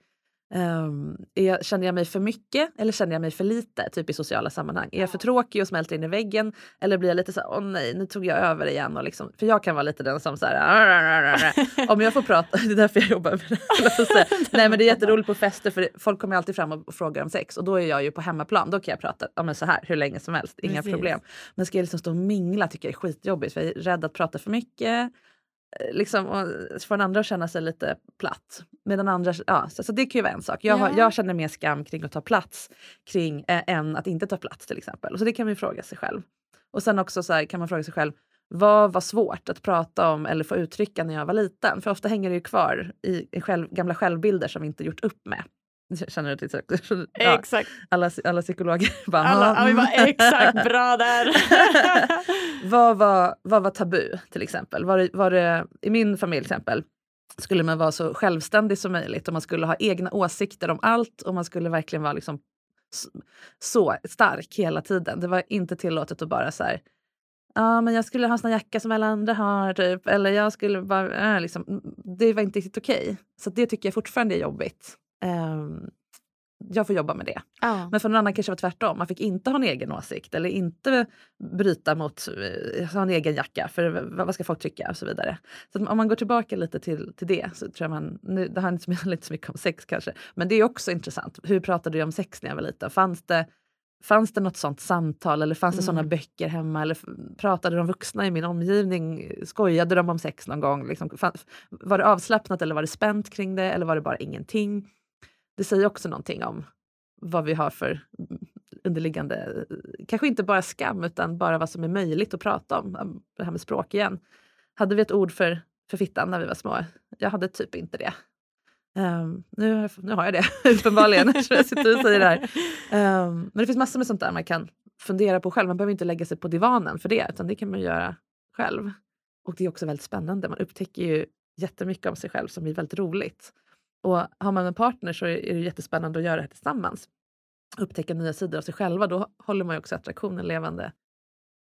Um, är, känner jag mig för mycket eller känner jag mig för lite typ i sociala sammanhang? Är jag för tråkig och smälter in i väggen eller blir jag lite så här, åh nej, nu tog jag över igen. Och liksom, för jag kan vara lite den som så här, om jag får prata, det är därför jag jobbar med det. nej men det är jätteroligt på fester för folk kommer alltid fram och frågar om sex och då är jag ju på hemmaplan. Då kan jag prata ja, men så här hur länge som helst, inga Precis. problem. Men ska jag liksom stå och mingla tycker jag är skitjobbigt för jag är rädd att prata för mycket liksom, och får den andra att känna sig lite platt. Medan andra, ja, så, så det kan ju vara en sak. Jag, ja. jag känner mer skam kring att ta plats kring, äh, än att inte ta plats till exempel. Så det kan man ju fråga sig själv. Och sen också så här, kan man fråga sig själv, vad var svårt att prata om eller få uttrycka när jag var liten? För ofta hänger det ju kvar i själv, gamla självbilder som vi inte gjort upp med. Känner du till ja, Exakt. Alla, alla psykologer bara... Alla, vi bara exakt, bra där! vad, var, vad var tabu till exempel? Var det, var det, I min familj till exempel skulle man vara så självständig som möjligt och man skulle ha egna åsikter om allt och man skulle verkligen vara liksom så stark hela tiden. Det var inte tillåtet att bara så här, ja men jag skulle ha en sån jacka som alla andra har typ. Eller jag skulle bara, äh, liksom, det var inte riktigt okej. Okay. Så det tycker jag fortfarande är jobbigt. Um, jag får jobba med det. Ja. Men för någon annan kanske var tvärtom. Man fick inte ha en egen åsikt eller inte bryta mot, uh, ha en egen jacka för vad ska folk tycka och så vidare. Så om man går tillbaka lite till, till det så tror jag man, nu, det handlar inte så mycket om sex kanske, men det är också intressant. Hur pratade du om sex när jag var liten? Fanns det, fanns det något sånt samtal eller fanns det mm. såna böcker hemma? Eller pratade de vuxna i min omgivning, skojade de om sex någon gång? Liksom, var det avslappnat eller var det spänt kring det eller var det bara ingenting? Det säger också någonting om vad vi har för underliggande, kanske inte bara skam utan bara vad som är möjligt att prata om. Det här med språk igen. Hade vi ett ord för, för fittan när vi var små? Jag hade typ inte det. Um, nu, har jag, nu har jag det uppenbarligen, eftersom jag sitter och säger det här. Um, men det finns massor med sånt där man kan fundera på själv. Man behöver inte lägga sig på divanen för det, utan det kan man göra själv. Och det är också väldigt spännande. Man upptäcker ju jättemycket om sig själv som är väldigt roligt. Och har man en partner så är det jättespännande att göra det här tillsammans. Upptäcka nya sidor av sig själva. Då håller man ju också attraktionen levande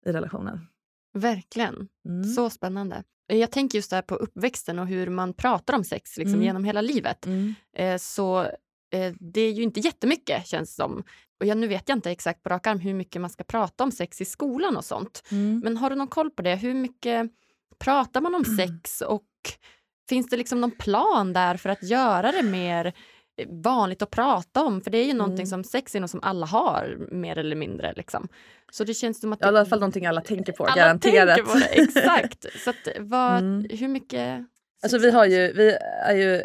i relationen. Verkligen. Mm. Så spännande. Jag tänker just där på uppväxten och hur man pratar om sex liksom, mm. genom hela livet. Mm. Eh, så eh, det är ju inte jättemycket känns som. Och jag, nu vet jag inte exakt på rak arm hur mycket man ska prata om sex i skolan och sånt. Mm. Men har du någon koll på det? Hur mycket pratar man om sex och finns det liksom någon plan där för att göra det mer vanligt att prata om. För det är ju någonting mm. som sex är något som alla har mer eller mindre. Liksom. Så det känns som att... Det, I alla fall någonting alla tänker på, alla garanterat. Tänker på det, exakt. Så att, vad, mm. hur mycket... Alltså vi har ju, vi är ju,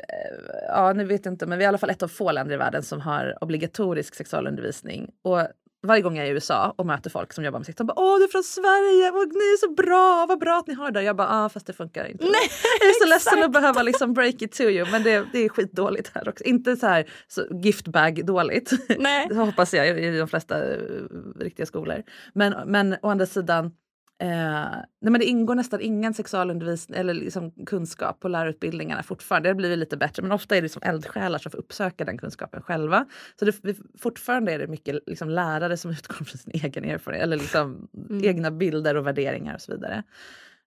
ja nu vet jag inte, men vi är i alla fall ett av få länder i världen som har obligatorisk sexualundervisning. Och varje gång jag är i USA och möter folk som jobbar med sex, de bara “Åh, du är från Sverige, och ni är så bra, vad bra att ni har det”. Jag bara “Ja, ah, fast det funkar inte”. Nej, jag är så ledsen att behöva liksom break it to you, men det, det är skitdåligt här också. Inte så här så giftbag dåligt, Nej. det hoppas jag i de flesta uh, riktiga skolor. Men, men å andra sidan, Eh, nej men det ingår nästan ingen sexualundervisning eller liksom kunskap på lärarutbildningarna fortfarande. Det har blivit lite bättre men ofta är det som eldsjälar som får uppsöka den kunskapen själva. Så det, fortfarande är det mycket liksom lärare som utgår från sin egen erfarenhet eller liksom mm. egna bilder och värderingar och så vidare.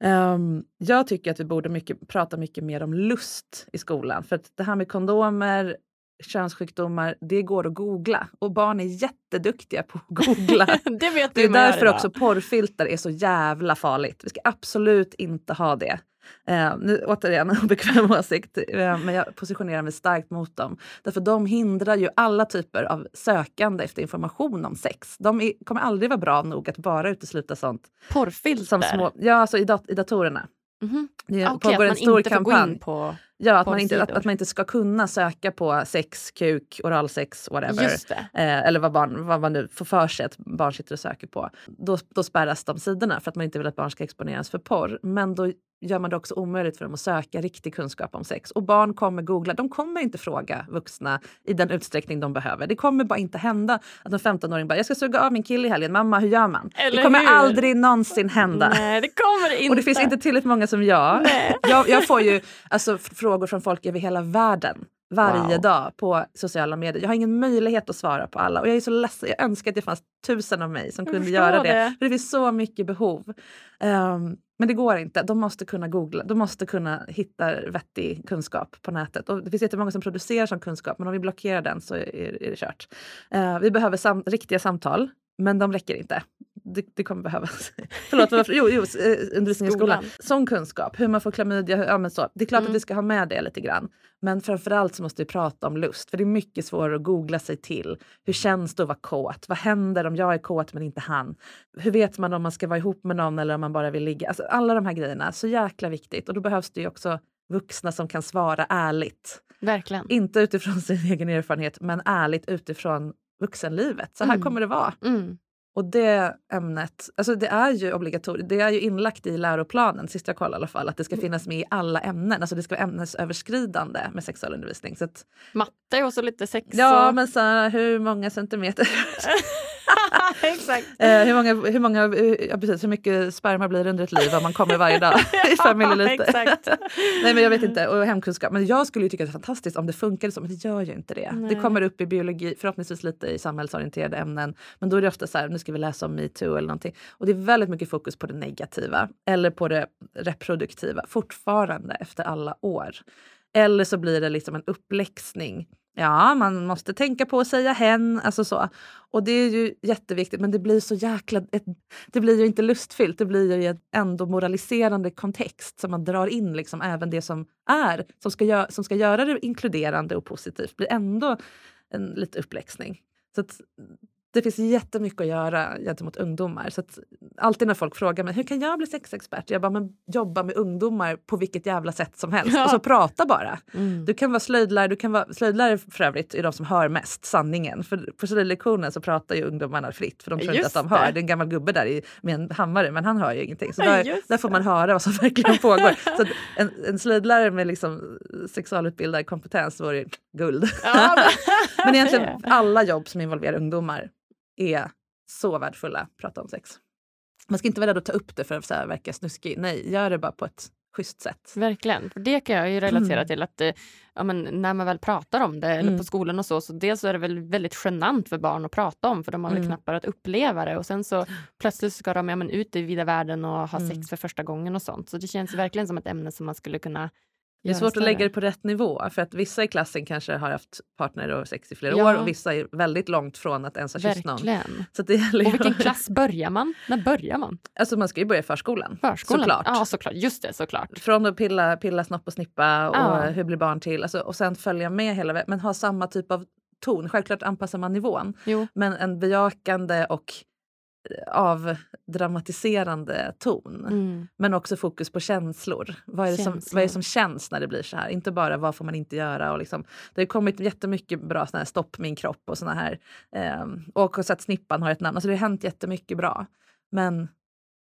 Um, jag tycker att vi borde mycket, prata mycket mer om lust i skolan. För att det här med kondomer, könssjukdomar, det går att googla. Och barn är jätteduktiga på att googla. det vet det är därför också porrfilter är så jävla farligt. Vi ska absolut inte ha det. Eh, nu, återigen, obekväm åsikt, eh, men jag positionerar mig starkt mot dem. Därför de hindrar ju alla typer av sökande efter information om sex. De är, kommer aldrig vara bra nog att bara utesluta sånt. Porrfilter? Som små, ja, alltså i, dat i datorerna. Mm -hmm. Det okay, pågår en stor kampanj. på Ja, att man, inte, att, att, man inte ska kunna söka på sex, kuk, oralsex, whatever. Eh, eller vad, barn, vad man nu får för sig att barn sitter och söker på. Då, då spärras de sidorna för att man inte vill att barn ska exponeras för porr. Men då gör man det också omöjligt för dem att söka riktig kunskap om sex. Och barn kommer googla, de kommer inte fråga vuxna i den utsträckning de behöver. Det kommer bara inte hända att en 15-åring bara “jag ska suga av min kille i helgen, mamma hur gör man?” Eller Det kommer hur? aldrig någonsin hända. Nej, det kommer inte. Och det finns inte tillräckligt många som jag. jag. Jag får ju alltså, frågor från folk över hela världen varje wow. dag på sociala medier. Jag har ingen möjlighet att svara på alla och jag är så ledsen. Jag önskar att det fanns tusen av mig som jag kunde göra det. det. För det finns så mycket behov. Um, men det går inte. De måste kunna googla. De måste kunna hitta vettig kunskap på nätet. Och det finns jättemånga som producerar sån kunskap men om vi blockerar den så är, är det kört. Uh, vi behöver sam riktiga samtal men de räcker inte det, det kommer behövas. Förlåt, varför? Jo, jo eh, undervisning i skolan. Sån kunskap, hur man får klamydia. Ja, men så. Det är klart mm. att vi ska ha med det lite grann. Men framförallt så måste vi prata om lust. För det är mycket svårare att googla sig till. Hur känns det att vara kåt? Vad händer om jag är kåt men inte han? Hur vet man om man ska vara ihop med någon eller om man bara vill ligga? Alltså, alla de här grejerna, så jäkla viktigt. Och då behövs det ju också vuxna som kan svara ärligt. Verkligen. Inte utifrån sin egen erfarenhet men ärligt utifrån vuxenlivet. Så här mm. kommer det vara. Mm. Och det ämnet, alltså det är ju obligatoriskt, det är ju inlagt i läroplanen, sist jag kollade i alla fall, att det ska mm. finnas med i alla ämnen. Alltså det ska vara ämnesöverskridande med sexualundervisning. Så att, Matte och så lite sex. Ja, men så här, hur många centimeter? Exakt. Eh, hur, många, hur, många, ja, precis, hur mycket sperma blir det under ett liv om man kommer varje dag i fem milliliter? Nej men jag vet inte, och hemkunskap. Men jag skulle tycka att det är fantastiskt om det funkade så, men det gör ju inte det. Nej. Det kommer upp i biologi, förhoppningsvis lite i samhällsorienterade ämnen. Men då är det ofta så här, nu ska vi läsa om metoo eller någonting. Och det är väldigt mycket fokus på det negativa eller på det reproduktiva fortfarande efter alla år. Eller så blir det liksom en uppläxning Ja, man måste tänka på att säga hen. Alltså så. Och det är ju jätteviktigt, men det blir så jäkla... Ett, det blir ju inte lustfyllt, det blir ju en ändå moraliserande kontext som man drar in liksom även det som är, som ska, gö som ska göra det inkluderande och positivt, blir ändå en lite uppläxning. Så att, det finns jättemycket att göra gentemot ungdomar. Så alltid när folk frågar mig hur kan jag bli sexexpert? Jag bara, men jobba med ungdomar på vilket jävla sätt som helst. Ja. Och så prata bara. Mm. Du kan vara slöjdlärare, du kan vara, slöjdlärare för övrigt är de som hör mest sanningen. För på slöjdlektionen så pratar ju ungdomarna fritt för de tror inte Just att de hör. det. Det är en gammal gubbe där i, med en hammare men han hör ju ingenting. Så där, där får man höra vad som verkligen pågår. Så en, en slöjdlärare med liksom sexualutbildad kompetens vore guld. Ja, men egentligen alla jobb som involverar ungdomar är så värdefulla att prata om sex. Man ska inte vara rädd att ta upp det för att så här verka snuskig. Nej, gör det bara på ett schysst sätt. Verkligen. För det kan jag ju relatera Mm. till att eh, ja, men när man väl pratar om det eller Mm. på skolan och så, så dels så är det väl väldigt genant för barn att prata om för de har väl Mm. knappt att uppleva det och sen så plötsligt ska de ja, men, ut i vida världen och ha Mm. sex för första gången och sånt. Så det känns verkligen som ett ämne som man skulle kunna Det är svårt att lägga det på rätt nivå för att vissa i klassen kanske har haft partner och sex i flera Ja. år och vissa är väldigt långt från att ens ha kysst någon. Så det gäller Och vilken klass börjar man? När börjar man? Alltså man ska ju börja i förskolan. Förskolan? Såklart. Ja, såklart. Just det, såklart. Från att pilla, pilla snopp och snippa och Ja. hur blir barn till alltså, och sen följa med hela vägen men ha samma typ av ton. Självklart anpassar man nivån Jo. men en bejakande och avdramatiserande ton. Mm. Men också fokus på känslor. Vad är, det som, vad är det som känns när det blir så här? Inte bara vad får man inte göra. Och liksom, det har kommit jättemycket bra såna här stopp min kropp och såna här. ehm, och också att snippan har ett namn. Alltså det har hänt jättemycket bra. Men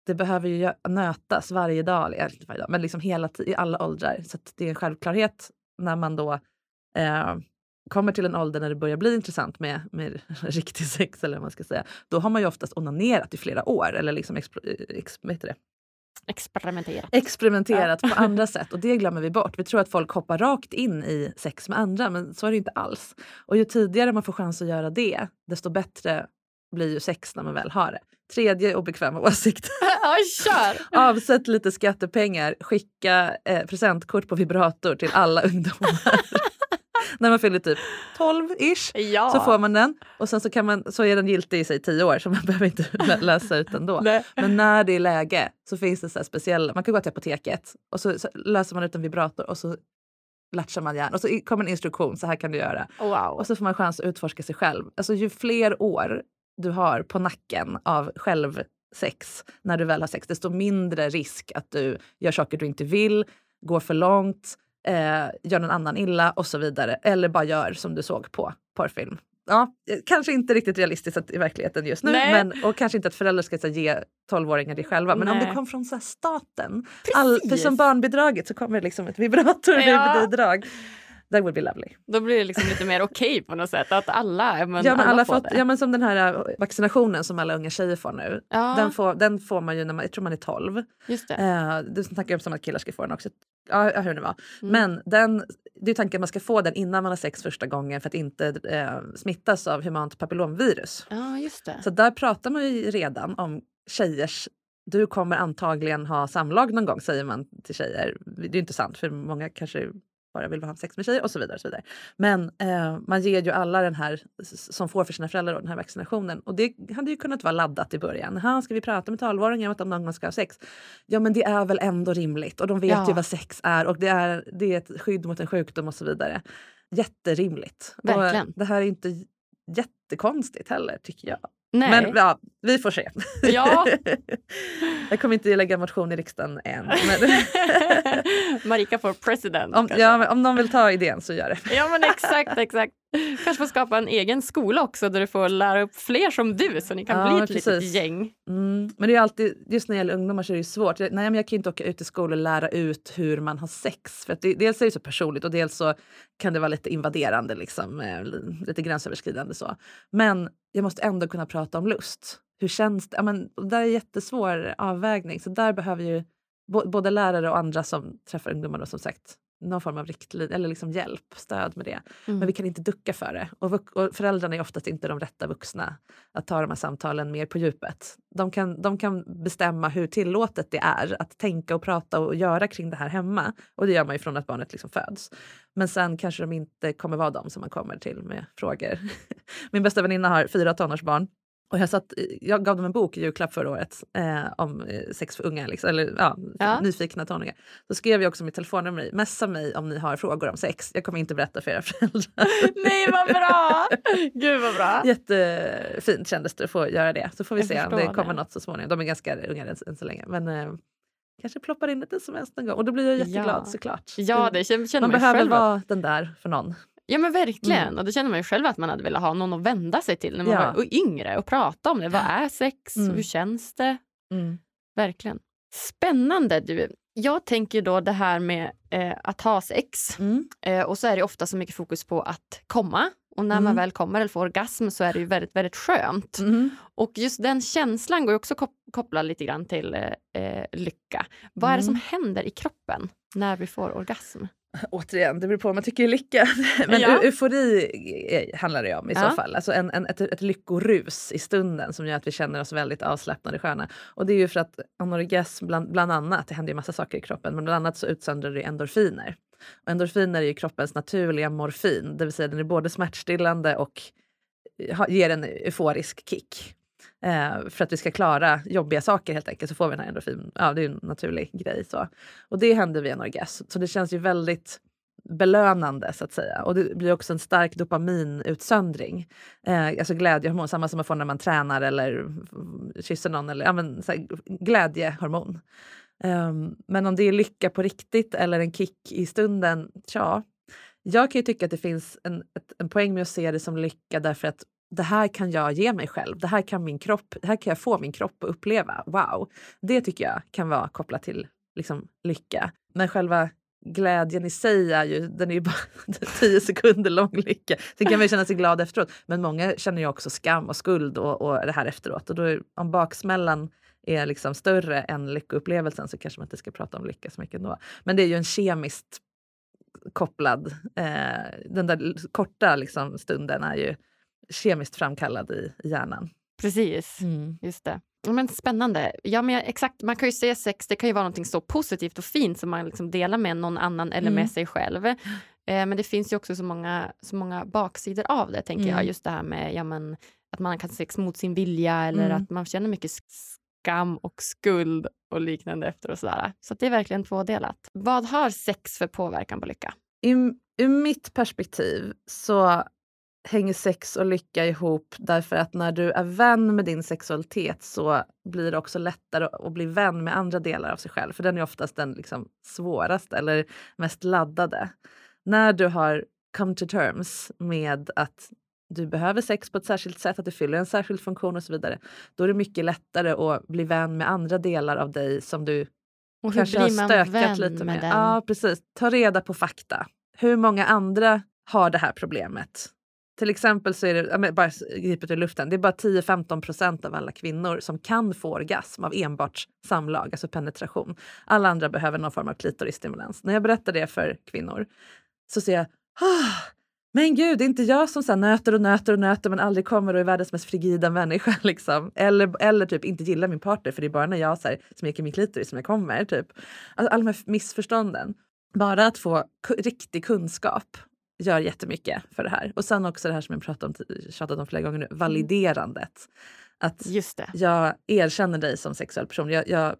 det behöver ju nötas varje dag, eller varje dag, men liksom hela i alla åldrar. Så det är en självklarhet när man då eh, kommer till en ålder när det börjar bli intressant med, med riktig sex, eller vad man ska säga. Då har man ju oftast onanerat i flera år, eller liksom expl- ex, vad heter det? Experimentera. experimenterat på andra sätt och det glömmer vi bort. Vi tror att folk hoppar rakt in i sex med andra men så är det inte alls. Och ju tidigare man får chans att göra det desto bättre blir ju sex när man väl har det. Tredje obekväma åsikt. Ja, kör! Avsätt lite skattepengar, skicka eh, presentkort på vibrator till alla ungdomar. När man fyller typ 12-ish Ja. så får man den och sen så, kan man, så är den giltig i sig 10 år så man behöver inte läsa ut den då. Nej. Men när det är läge så finns det så speciella, man kan gå till apoteket och så, så löser man ut en vibrator och så latchar man järn och så kommer en instruktion, så här kan du göra. Wow. Och så får man chans att utforska sig själv. Alltså ju fler år du har på nacken av självsex när du väl har sex, desto mindre risk att du gör saker du inte vill, går för långt, eh, gör någon annan illa och så vidare. Eller bara gör som du såg på porrfilm. Ja, eh, kanske inte riktigt realistiskt att, i verkligheten just nu. Nej. Men, och kanske inte att föräldrar ska så, ge 12-åringar det själva. Men om Nej. det kom från så här, staten. All, för Precis. som barnbidraget så kommer det liksom ett Ja. That would be lovely. Då blir det liksom lite mer okej på något sätt. Att alla, men ja, men alla får fått, det. ja, men som den här äh, vaccinationen som alla unga tjejer får nu. Ja, Den, får, den får man ju när man, jag tror man är 12. just det. Eh, du snackar om att killar ska få den också. Ja, hur det var. Mm. Men den, det är tanken att man ska få den innan man har sex första gången för att inte eh, smittas av humant papillomvirus. Ja, just det. Så där pratar man ju redan om tjejers du kommer antagligen ha samlag någon gång säger man till tjejer. Det är ju inte sant för många kanske bara vill ha sex med tjejer och så vidare. Och så vidare. Men eh, man ger ju alla den här som får för sina föräldrar då, den här vaccinationen. Och det hade ju kunnat vara laddat i början. Här ska vi prata med 12-åringar om att de någon gång ska ha sex? Ja men det är väl ändå rimligt och de vet Ja. ju vad sex är och det är, det är ett skydd mot en sjukdom och så vidare. Jätterimligt. Verkligen. Och det här är inte jättekonstigt heller tycker jag. Nej. Men ja, vi får se. Ja. jag kommer inte lägga motion i riksdagen än. Men Marika får president. om, kanske. ja, om någon vill ta idén så gör det. Ja men exakt, exakt. Kanske får skapa en egen skola också där du får lära upp fler som du så ni kan Ja, bli ett litet precis. gäng. Mm. Men det är alltid, just när det gäller ungdomar så är det svårt. Jag, nej, men jag kan inte åka ut i skolan och lära ut hur man har sex. För det, dels är det så personligt och dels så kan det vara lite invaderande, liksom, eh, li- lite gränsöverskridande. så. Men jag måste ändå kunna prata om lust. Hur känns det? Ja, men, det är en jättesvår avvägning. Så där behöver ju både lärare och andra som träffar ungdomar då, som sagt någon form av riktlinje eller liksom hjälp, stöd med det. Mm. Men vi kan inte ducka för det. Och, och föräldrarna är oftast inte de rätta vuxna att ta de här samtalen mer på djupet. De kan, de kan bestämma hur tillåtet det är att tänka och prata och göra kring det här hemma. Och det gör man ju från att barnet liksom föds. Men sen kanske de inte kommer vara de som man kommer till med frågor. Min bästa väninna har fyra tonårsbarn. Och jag, satt, jag gav dem en bok i julklapp förra året eh, om eh, sex för unga, liksom, eller ja, Ja. nyfikna tonåringar. Så skrev jag också mitt telefonnummer i. Messa mig om ni har frågor om sex. Jag kommer inte berätta för era föräldrar. Nej, vad bra! Gud, vad bra. Jättefint kändes det att få göra det. Så får vi Jag se om det kommer det. något så småningom. De är ganska unga än, än så länge. Men eh, kanske ploppar in ett sms någon gång. Och då blir jag jätteglad Ja. såklart. Ja, det känner, man behöver själv. vara den där för någon. Ja, men verkligen. Mm. Och det känner man ju själv att man hade velat ha någon att vända sig till när man Ja. var yngre och prata om det. Vad är sex? Mm. Hur känns det? Mm. Verkligen. Spännande. Du. Jag tänker då det här med eh, att ha sex. Mm. Eh, och så är det ofta så mycket fokus på att komma. Och när man Mm. väl kommer eller får orgasm så är det ju väldigt, väldigt skönt. Mm. Och just den känslan går också kop- koppla lite grann till eh, eh, lycka. Vad är det som händer i kroppen när vi får orgasm? Återigen, det beror på vad man tycker är lycka. Men Ja. eu- eufori eh, handlar det om i Ja. så fall. Alltså en, en, ett, ett lyckorus i stunden som gör att vi känner oss väldigt avslappnade och sköna. Och det är ju för att en orgasm, bland, bland annat, det händer ju massa saker i kroppen, men bland annat så utsöndrar det endorfiner. Och endorfiner är ju kroppens naturliga morfin, det vill säga den är både smärtstillande och ha- ger en euforisk kick. Eh, för att vi ska klara jobbiga saker helt enkelt så får vi den här endorfin. Ja, det är en naturlig grej. Så. Och det händer vid en orgasm. Så det känns ju väldigt belönande så att säga. Och det blir också en stark dopaminutsöndring. Eh, alltså glädjehormon, samma som man får när man tränar eller kysser någon. Eller, ja, men, så här, glädjehormon. Ehm, men om det är lycka på riktigt eller en kick i stunden, ja. Jag kan ju tycka att det finns en, ett, en poäng med att se det som lycka därför att det här kan jag ge mig själv. Det här kan min kropp, det här kan jag få min kropp att uppleva. Wow! Det tycker jag kan vara kopplat till liksom, lycka. Men själva glädjen i sig är ju, den är ju bara tio sekunder lång lycka. Sen kan man ju känna sig glad efteråt. Men många känner ju också skam och skuld och, och det här efteråt. Och då är, om baksmällan är liksom större än lyckoupplevelsen så kanske man inte ska prata om lycka så mycket ändå. Men det är ju en kemiskt kopplad, eh, den där korta liksom, stunden är ju kemiskt framkallad i, i hjärnan. Precis, just det. Men spännande. Ja, men jag- exakt, man kan ju säga sex, det kan ju vara något så positivt och fint som man liksom delar med någon annan eller Mm. med sig själv. Eh, men det finns ju också så många, så många baksidor av det, tänker jag. Mm. Just det här med ja, men, att man kan sex mot sin vilja eller Mm. att man känner mycket skam och skuld och liknande efter och sådär. Så det är verkligen tvådelat. Vad har sex för påverkan på lycka? I, ur mitt perspektiv så hänger sex och lycka ihop därför att när du är vän med din sexualitet så blir det också lättare att bli vän med andra delar av sig själv. För den är oftast den liksom svåraste eller mest laddade. När du har come to terms med att du behöver sex på ett särskilt sätt, att det fyller en särskild funktion och så vidare. Då är det mycket lättare att bli vän med andra delar av dig som du Och kanske har stökat lite med med. Ja, precis. Ta reda på fakta. Hur många andra har det här problemet? Till exempel så är det, bara gripet ur luften, det är bara 10-15 procent av alla kvinnor som kan få orgasm av enbart samlag, alltså penetration. Alla andra behöver någon form av klitorisstimulans. När jag berättar det för kvinnor så ser jag, ah, men gud, det är inte jag som så nöter och nöter och nöter men aldrig kommer och är världens mest frigida människa. Liksom. Eller, eller typ inte gillar min partner för det är bara när jag så här, smeker min klitoris som jag kommer. Typ. Alltså, alla de här missförstånden. Bara att få riktig kunskap gör jättemycket för det här. Och sen också det här som jag pratat om, tjatat om flera gånger nu, validerandet. Att Just det. jag erkänner dig som sexuell person. Jag, jag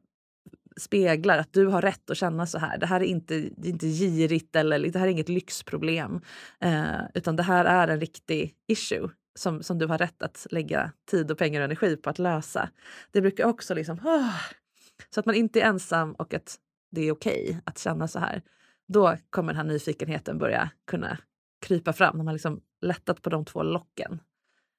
speglar att du har rätt att känna så här. Det här är inte, är inte girigt eller det här är inget lyxproblem. Eh, utan det här är en riktig issue som, som du har rätt att lägga tid och pengar och energi på att lösa. Det brukar också liksom... ah, så att man inte är ensam och att det är okej att känna så här. Då kommer den här nyfikenheten börja kunna krypa fram när man liksom lättat på de två locken.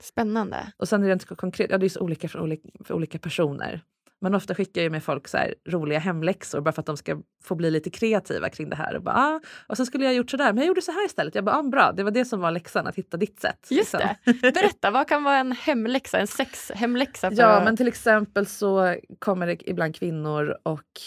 Spännande. Och sen är det inte så konkret, ja det är så olika för olika, för olika personer. Men ofta skickar jag med folk så roliga hemläxor bara för att de ska få bli lite kreativa kring det här. Och, bara, ah, och sen skulle jag ha gjort så där, men jag gjorde så här istället. Jag bara, ah, bra, det var det som var läxan, att hitta ditt sätt. Just liksom. det. Berätta, vad kan vara en hemläxa, en sexhemläxa? för Ja, men till exempel så kommer det ibland kvinnor och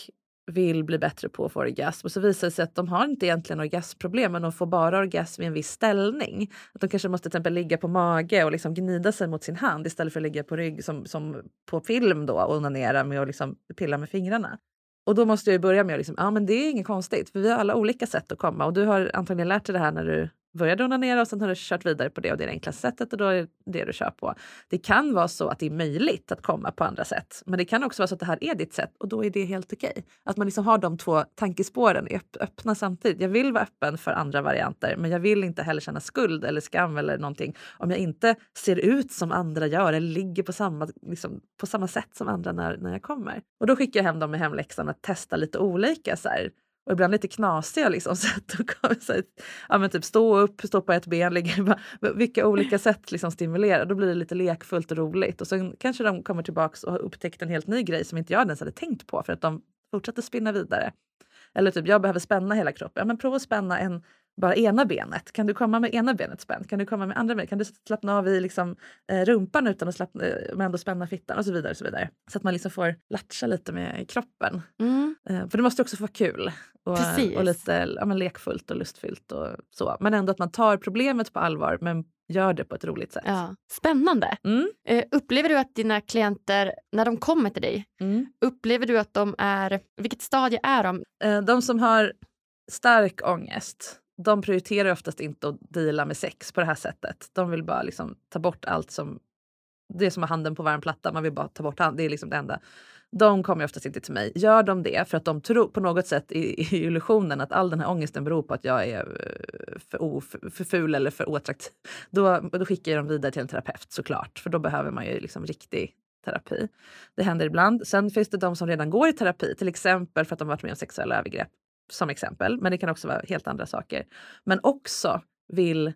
vill bli bättre på att få orgasm och så visar det sig att de har inte egentligen orgasmproblem men de får bara orgasm i en viss ställning. Att de kanske måste till exempel ligga på mage och liksom gnida sig mot sin hand istället för att ligga på rygg som, som på film då och onanera med att liksom pilla med fingrarna. Och då måste jag ju börja med att liksom, ja men det är inget konstigt för vi har alla olika sätt att komma och du har antagligen lärt dig det här när du började onanera och sen har du kört vidare på det och det är det enklaste sättet och då är det det du kör på. Det kan vara så att det är möjligt att komma på andra sätt, men det kan också vara så att det här är ditt sätt och då är det helt okej. Okay. Att man liksom har de två tankespåren öppna samtidigt. Jag vill vara öppen för andra varianter, men jag vill inte heller känna skuld eller skam eller någonting om jag inte ser ut som andra gör eller ligger på samma, liksom, på samma sätt som andra när, när jag kommer. Och då skickar jag hem dem med hemläxan att testa lite olika. Så här, och ibland lite knasiga liksom, sätt att så här, ja, men typ stå upp, stå på ett ben, ligga, vilka olika sätt liksom stimulera. Då blir det lite lekfullt och roligt. Och sen kanske de kommer tillbaks och har upptäckt en helt ny grej som inte jag ens hade tänkt på för att de fortsätter spinna vidare. Eller typ, jag behöver spänna hela kroppen. Ja, men prova att spänna en, bara ena benet. Kan du komma med ena benet spänt? Kan du komma med andra benet? Kan du slappna av i liksom, eh, rumpan utan att slappna, eh, men ändå spänna fittan? Och så vidare. Och så, vidare. så att man liksom får latcha lite med kroppen. Mm. Eh, för det måste också få vara kul. Och, och lite ja, men lekfullt och lustfyllt och så. Men ändå att man tar problemet på allvar men gör det på ett roligt sätt. Ja. Spännande. Mm. Uh, upplever du att dina klienter, när de kommer till dig, mm. upplever du att de är, vilket stadie är de? Uh, de som har stark ångest, de prioriterar oftast inte att deala med sex på det här sättet. De vill bara liksom ta bort allt som... Det är som att handen på varm platta, man vill bara ta bort handen. Det är liksom det enda. De kommer oftast inte till mig. Gör de det för att de tror på något sätt i, i illusionen att all den här ångesten beror på att jag är eh, för, o, för, för ful eller för oattraktiv. Då, då skickar jag dem vidare till en terapeut såklart, för då behöver man ju liksom riktig terapi. Det händer ibland. Sen finns det de som redan går i terapi, till exempel för att de varit med om sexuella övergrepp som exempel, men det kan också vara helt andra saker. Men också vill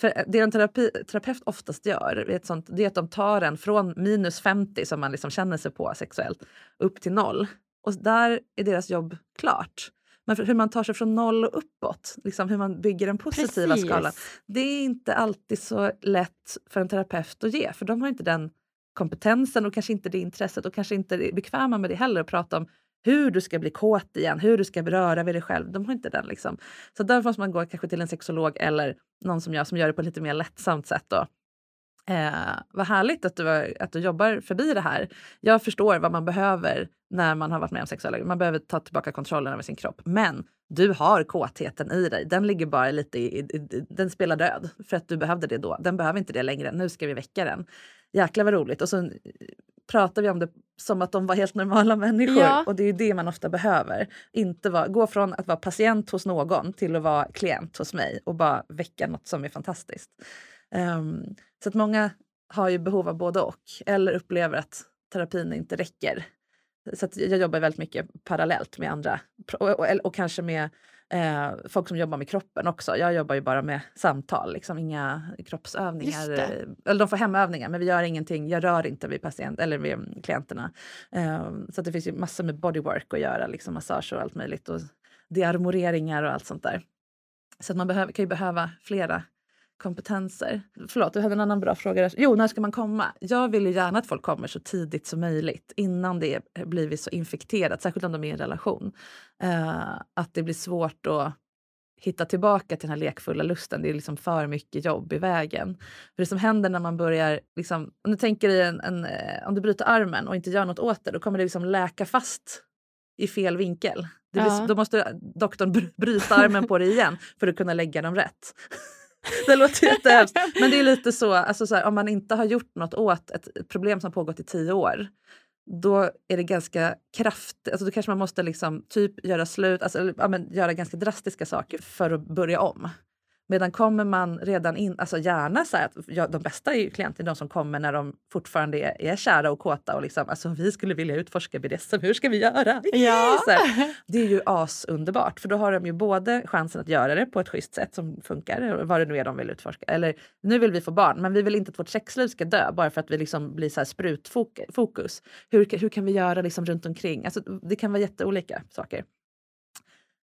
för det en terapi, terapeut oftast gör är, sånt, det är att de tar en från minus 50 som man liksom känner sig på sexuellt upp till noll. Och där är deras jobb klart. Men hur man tar sig från noll och uppåt, liksom hur man bygger den positiva Precis. skalan. Det är inte alltid så lätt för en terapeut att ge, för de har inte den kompetensen och kanske inte det intresset och kanske inte är bekväma med det heller att prata om hur du ska bli kåt igen, hur du ska röra vid dig själv. De har inte den. Liksom. Så därför måste man gå kanske till en sexolog eller någon som jag som gör det på ett lite mer lättsamt sätt. Då. Eh, vad härligt att du, att du jobbar förbi det här. Jag förstår vad man behöver när man har varit med om sexuella Man behöver ta tillbaka kontrollen över sin kropp. Men du har kåtheten i dig. Den ligger bara lite i, i, i, den spelar död för att du behövde det då. Den behöver inte det längre. Nu ska vi väcka den. Jäklar vad roligt. Och så pratar vi om det som att de var helt normala människor. Ja. Och det är det man ofta behöver. Inte vara, gå från att vara patient hos någon till att vara klient hos mig och bara väcka något som är fantastiskt. Um, så att många har ju behov av både och eller upplever att terapin inte räcker. Så jag jobbar väldigt mycket parallellt med andra och, och, och kanske med eh, folk som jobbar med kroppen också. Jag jobbar ju bara med samtal, liksom inga kroppsövningar. Eller de får hemövningar, men vi gör ingenting. Jag rör inte vid patient eller vid klienterna. Eh, så det finns ju massor med bodywork att göra, liksom massage och allt möjligt och dearmoreringar och allt sånt där. Så att man behöver, kan ju behöva flera kompetenser. Förlåt, du hade en annan bra fråga. Jo, när ska man komma? Jag vill ju gärna att folk kommer så tidigt som möjligt innan det blivit så infekterat, särskilt om de är i en relation. Uh, att det blir svårt att hitta tillbaka till den här lekfulla lusten. Det är liksom för mycket jobb i vägen. För det som händer när man börjar, liksom, om du tänker dig en, en, eh, om du bryter armen och inte gör något åt det, då kommer det liksom läka fast i fel vinkel. Blir, ja. Då måste doktorn bryta armen på dig igen för att kunna lägga dem rätt. det låter jättehemskt. Men det är lite så, alltså så här, om man inte har gjort något åt ett problem som pågått i tio år då är det ganska kraftigt, alltså då kanske man måste liksom typ göra slut, alltså, ja, men, göra ganska drastiska saker för att börja om. Medan kommer man redan in, alltså gärna så att ja, de bästa är klienter de som kommer när de fortfarande är, är kära och kåta och liksom alltså vi skulle vilja utforska BDSM, hur ska vi göra? Ja. Här, det är ju asunderbart för då har de ju både chansen att göra det på ett schysst sätt som funkar, vad det nu är de vill utforska. Eller nu vill vi få barn men vi vill inte att vårt sexliv ska dö bara för att vi liksom blir så här sprutfokus. Hur, hur kan vi göra liksom runt omkring? Alltså, det kan vara jätteolika saker.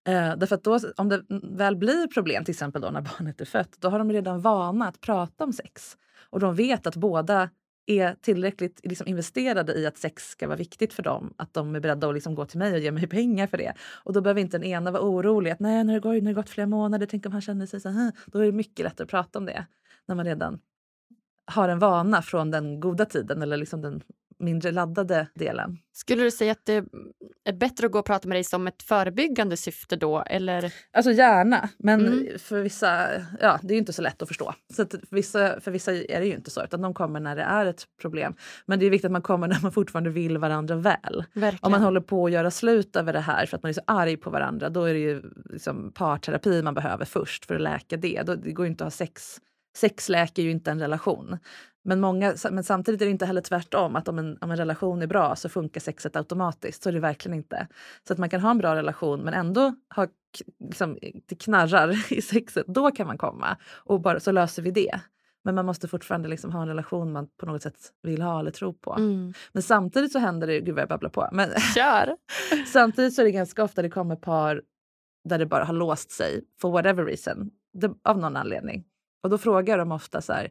Eh, därför att då, om det väl blir problem, till exempel då när barnet är fött, då har de redan vana att prata om sex. Och de vet att båda är tillräckligt liksom, investerade i att sex ska vara viktigt för dem. Att de är beredda att liksom, gå till mig och ge mig pengar för det. Och då behöver inte den ena vara orolig. att nej, när det, gått, nu har gått flera månader, tänk om han känner sig så här. Då är det mycket lättare att prata om det. När man redan har en vana från den goda tiden eller liksom den mindre laddade delen. Skulle du säga att det är bättre att gå och prata med dig som ett förebyggande syfte då? Eller? Alltså gärna, men Mm. för vissa, ja det är ju inte så lätt att förstå. Så att för, vissa, för vissa är det ju inte så, utan de kommer när det är ett problem. Men det är viktigt att man kommer när man fortfarande vill varandra väl. Verkligen. Om man håller på att göra slut över det här för att man är så arg på varandra, då är det ju liksom parterapi man behöver först för att läka det. Då, det går ju inte att ha sex. Sex läker ju inte en relation. Men, många, men samtidigt är det inte heller tvärtom, att om en, om en relation är bra så funkar sexet automatiskt. Så är det verkligen inte. Så att man kan ha en bra relation men ändå ha liksom, det knarrar i sexet, då kan man komma och bara, så löser vi det. Men man måste fortfarande liksom ha en relation man på något sätt vill ha eller tror på. Mm. Men samtidigt så händer det, gud vad jag babblar på, men Kör! Samtidigt så är det ganska ofta det kommer par där det bara har låst sig for whatever reason, det, av någon anledning. Och då frågar de ofta så här,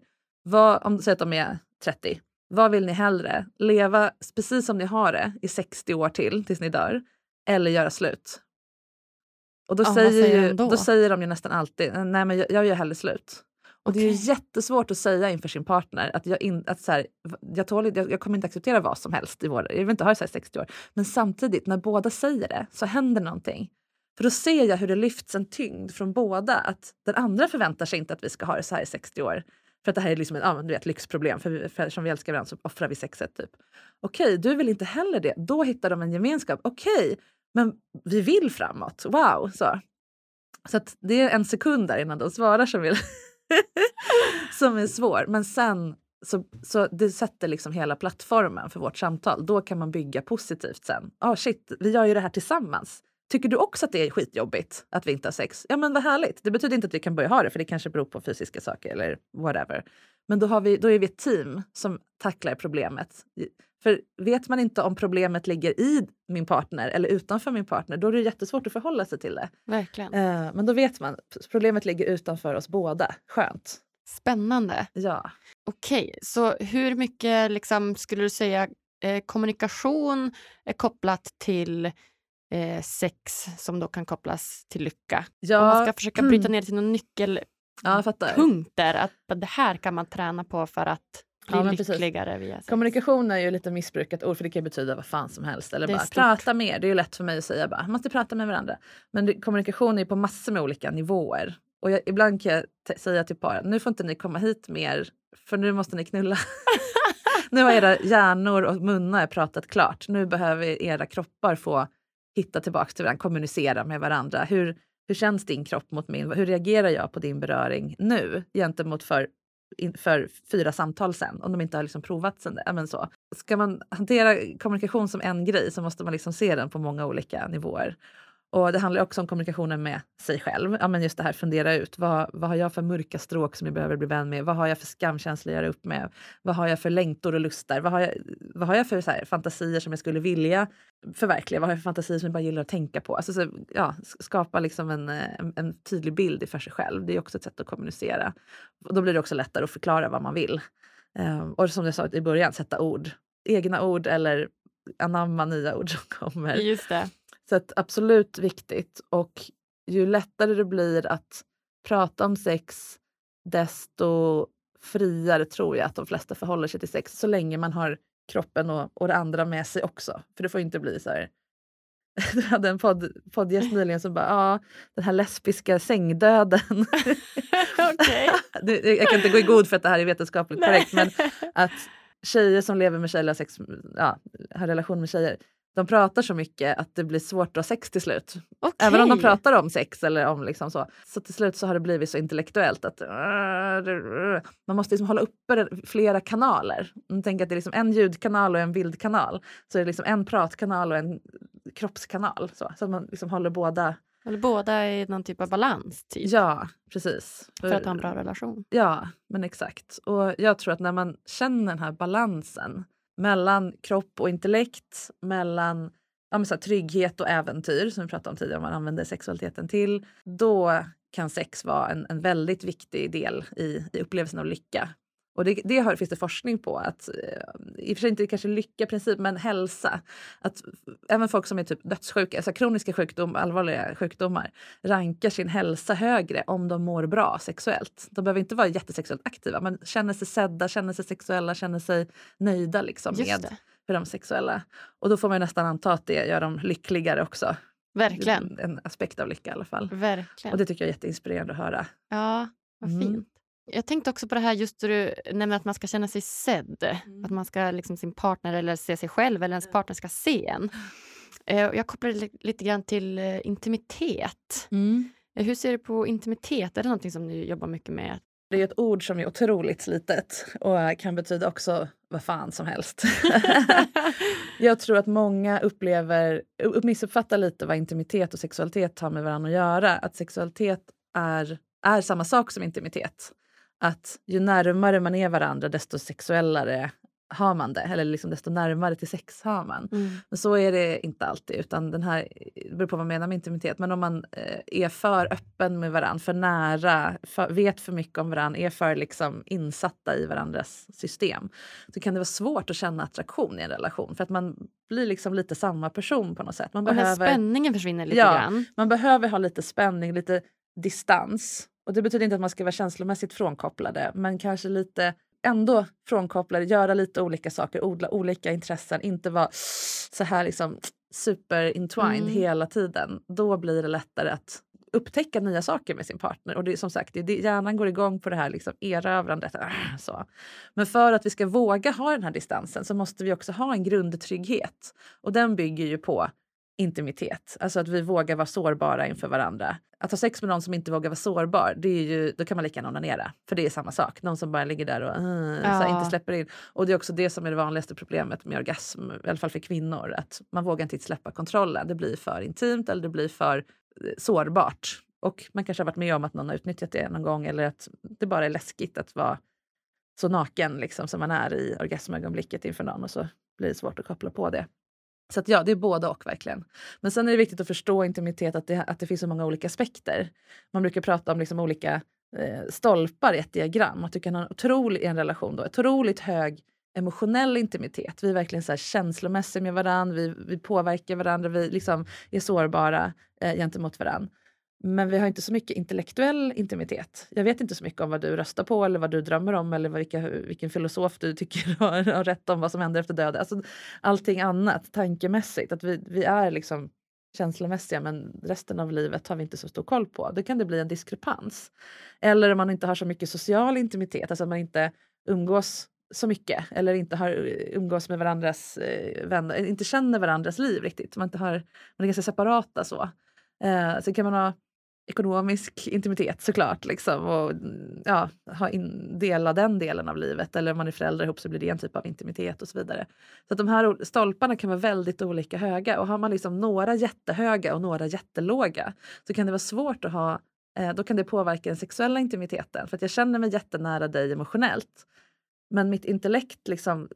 vad, om säg att de är 30, vad vill ni hellre? Leva precis som ni har det i 60 år till tills ni dör eller göra slut? Och då, Ja, säger, säger ju, de då? då säger de ju nästan alltid, nej men jag, jag gör hellre slut. Och det är ju jättesvårt att säga inför sin partner att jag, in, att så här, jag, tål, jag, jag kommer inte acceptera vad som helst i vår, jag vill inte ha det så här i 60 år. Men samtidigt, när båda säger det så händer någonting. För då ser jag hur det lyfts en tyngd från båda. Att den andra förväntar sig inte att vi ska ha det så här i 60 år. För att det här är liksom ett ah, du vet, lyxproblem. För, vi, för som vi älskar varandra så offrar vi sexet. Typ. Okej, du vill inte heller det. Då hittar de en gemenskap. Okej, men vi vill framåt. Wow! Så, så att det är en sekund där innan de svarar som, vill som är svår. Men sen så, så det sätter liksom hela plattformen för vårt samtal. Då kan man bygga positivt sen. Oh shit, vi gör ju det här tillsammans. Tycker du också att det är skitjobbigt att vi inte har sex? Ja men vad härligt. Det betyder inte att vi kan börja ha det för det kanske beror på fysiska saker eller whatever. Men då, har vi, då är vi ett team som tacklar problemet. För vet man inte om problemet ligger i min partner eller utanför min partner, då är det jättesvårt att förhålla sig till det. Verkligen. Eh, men då vet man, problemet ligger utanför oss båda. Skönt. Spännande. Ja. Okej, så hur mycket liksom, skulle du säga eh, kommunikation är kopplat till eh, sex som då kan kopplas till lycka? ja. Om man ska försöka bryta ner till någon nyckelpunkter, Ja, att det här kan man träna på för att bli Ja, lyckligare via sex. Kommunikation är ju lite missbrukat ord för det kan betyda vad fan som helst. Eller Det bara stort. prata mer. Det är ju lätt för mig att säga bara, man måste prata med varandra. Men det, kommunikation är på massor med olika nivåer. Och jag, ibland kan jag säga till par, nu får inte ni komma hit mer för nu måste ni knulla. nu har era hjärnor och munnar pratat klart. Nu behöver era kroppar få hitta tillbaka till varandra, kommunicera med varandra. Hur, hur känns din kropp mot min? Hur reagerar jag på din beröring nu gentemot för, för fyra samtal sen? Om de inte har liksom provat sen. Ja, men så. Ska man hantera kommunikation som en grej så måste man liksom se den på många olika nivåer. Och det handlar också om kommunikationen med sig själv. Ja, men just det här fundera ut. Vad, vad har jag för mörka stråk som jag behöver bli vän med? Vad har jag för skamkänslor att göra upp med? Vad har jag för längtor och lustar? Vad har jag, vad har jag för så här, fantasier som jag skulle vilja förverkliga? Vad har jag för fantasier som jag bara gillar att tänka på? Alltså, så, ja, skapa liksom en, eh, en, en tydlig bild för sig själv. Det är också ett sätt att kommunicera. Och då blir det också lättare att förklara vad man vill. Ehm, och som jag sa i början, sätta ord. Egna ord eller anamma nya ord som kommer. Just det. Så absolut viktigt. Och ju lättare det blir att prata om sex, desto friare tror jag att de flesta förhåller sig till sex. Så länge man har kroppen och, och det andra med sig också. För det får inte bli så här... Du hade en podd, poddgäst nyligen som bara, ja, den här lesbiska sängdöden. Det- jag kan inte gå i god för att det här är vetenskapligt korrekt, men att tjejer som lever med tjejer, sex, ja, har relation med tjejer, de pratar så mycket att det blir svårt att ha sex till slut. Även om de pratar om sex eller om liksom så. Så till slut så har det blivit så intellektuellt att man måste liksom hålla uppe flera kanaler. Tänker att det är liksom en ljudkanal och en bildkanal. Så är det liksom en pratkanal och en kroppskanal. Så, så att man liksom håller båda. Eller båda i någon typ av balans typ, Ja, precis. för att ha en bra relation. Ja, men exakt. Och jag tror att när man känner den här balansen mellan kropp och intellekt, mellan ja, men så här, trygghet och äventyr som vi pratade om tidigare, om man använder sexualiteten till, då kan sex vara en, en väldigt viktig del i, i upplevelsen av lycka. Och det, det har, finns det forskning på, att eh, i och för sig inte kanske lycka i princip, men hälsa. Att även folk som är typ dödssjuka, alltså kroniska sjukdomar, allvarliga sjukdomar, rankar sin hälsa högre om de mår bra sexuellt. De behöver inte vara jättesexuellt aktiva, men känner sig sedda, känner sig sexuella, känner sig nöjda liksom med för de sexuella. Och då får man nästan anta att det gör dem lyckligare också. Verkligen. En aspekt av lycka i alla fall. Verkligen. Och det tycker jag är jätteinspirerande att höra. Ja, vad Mm. Jag tänkte också på det här just du nämnde att man ska känna sig sedd. Mm. Att man ska liksom sin partner eller se sig själv eller ens partner ska se en. Eh, Jag kopplar det li- lite grann till eh, intimitet. Eh, Hur ser du på intimitet? Är det någonting som du jobbar mycket med? Det är ett ord som är otroligt slitet och kan betyda också vad fan som helst. jag tror att många upplever, upp- missuppfattar lite vad intimitet och sexualitet har med varandra att göra. Att sexualitet är, är samma sak som intimitet. Att ju närmare man är varandra desto sexuellare har man det. Eller liksom desto närmare till sex har man. Men så är det inte alltid. Utan den här, det beror på vad man menar med intimitet. Men om man eh, är för öppen med varandra, för nära, för, vet för mycket om varandra, är för liksom insatta i varandras system. Så kan det vara svårt att känna attraktion i en relation. För att man blir liksom lite samma person på något sätt. Man Och behöver, spänningen försvinner lite Ja. grann. man behöver ha lite spänning, lite distans. Och det betyder inte att man ska vara känslomässigt frånkopplade. Men kanske lite ändå frånkopplade, göra lite olika saker, odla olika intressen, inte vara så här liksom super entwined Mm. hela tiden. Då blir det lättare att upptäcka nya saker med sin partner. Och det som sagt, det, hjärnan går igång på det här liksom erövrandet. Så. Men för att vi ska våga ha den här distansen så måste vi också ha en grundtrygghet. Och den bygger ju på intimitet, alltså att vi vågar vara sårbara inför varandra. Att ha sex med någon som inte vågar vara sårbar, det är ju, då kan man lika gärna onanera. För det är samma sak, någon som bara ligger där och uh, så Ja. inte släpper in. Och det är också det som är det vanligaste problemet med orgasm, i alla fall för kvinnor. Att man vågar inte släppa kontrollen. Det blir för intimt eller det blir för eh, sårbart. Och man kanske har varit med om att någon har utnyttjat det någon gång eller att det bara är läskigt att vara så naken liksom, som man är i orgasmögonblicket inför någon och så blir det svårt att koppla på det. Så att ja, det är både och verkligen. Men sen är det viktigt att förstå intimitet, att det, att det finns så många olika aspekter. Man brukar prata om liksom olika eh, stolpar i ett diagram. Att du kan ha en otrolig, i en relation då, otroligt hög emotionell intimitet. Vi är verkligen så här känslomässiga med varandra, vi, vi påverkar varandra, vi liksom är sårbara eh, gentemot varandra. Men vi har inte så mycket intellektuell intimitet. Jag vet inte så mycket om vad du röstar på eller vad du drömmer om eller vilka, vilken filosof du tycker har, har rätt om vad som händer efter döden. Alltså, allting annat tankemässigt. Att vi, vi är liksom känslomässiga men resten av livet har vi inte så stor koll på. Då kan det bli en diskrepans. Eller om man inte har så mycket social intimitet, alltså att man inte umgås så mycket eller inte har eh, umgås med varandras eh, vänner, inte känner varandras liv riktigt. Man, inte har, man är ganska separata så. Eh, sen kan man ha ekonomisk intimitet såklart liksom, och ja, ha in, dela den delen av livet. Eller om man är föräldrar ihop så blir det en typ av intimitet och så vidare. Så att de här stolparna kan vara väldigt olika höga och har man liksom några jättehöga och några jättelåga så kan det vara svårt att ha eh, då kan det påverka den sexuella intimiteten. För att jag känner mig jättenära dig emotionellt. Men mitt intellekt liksom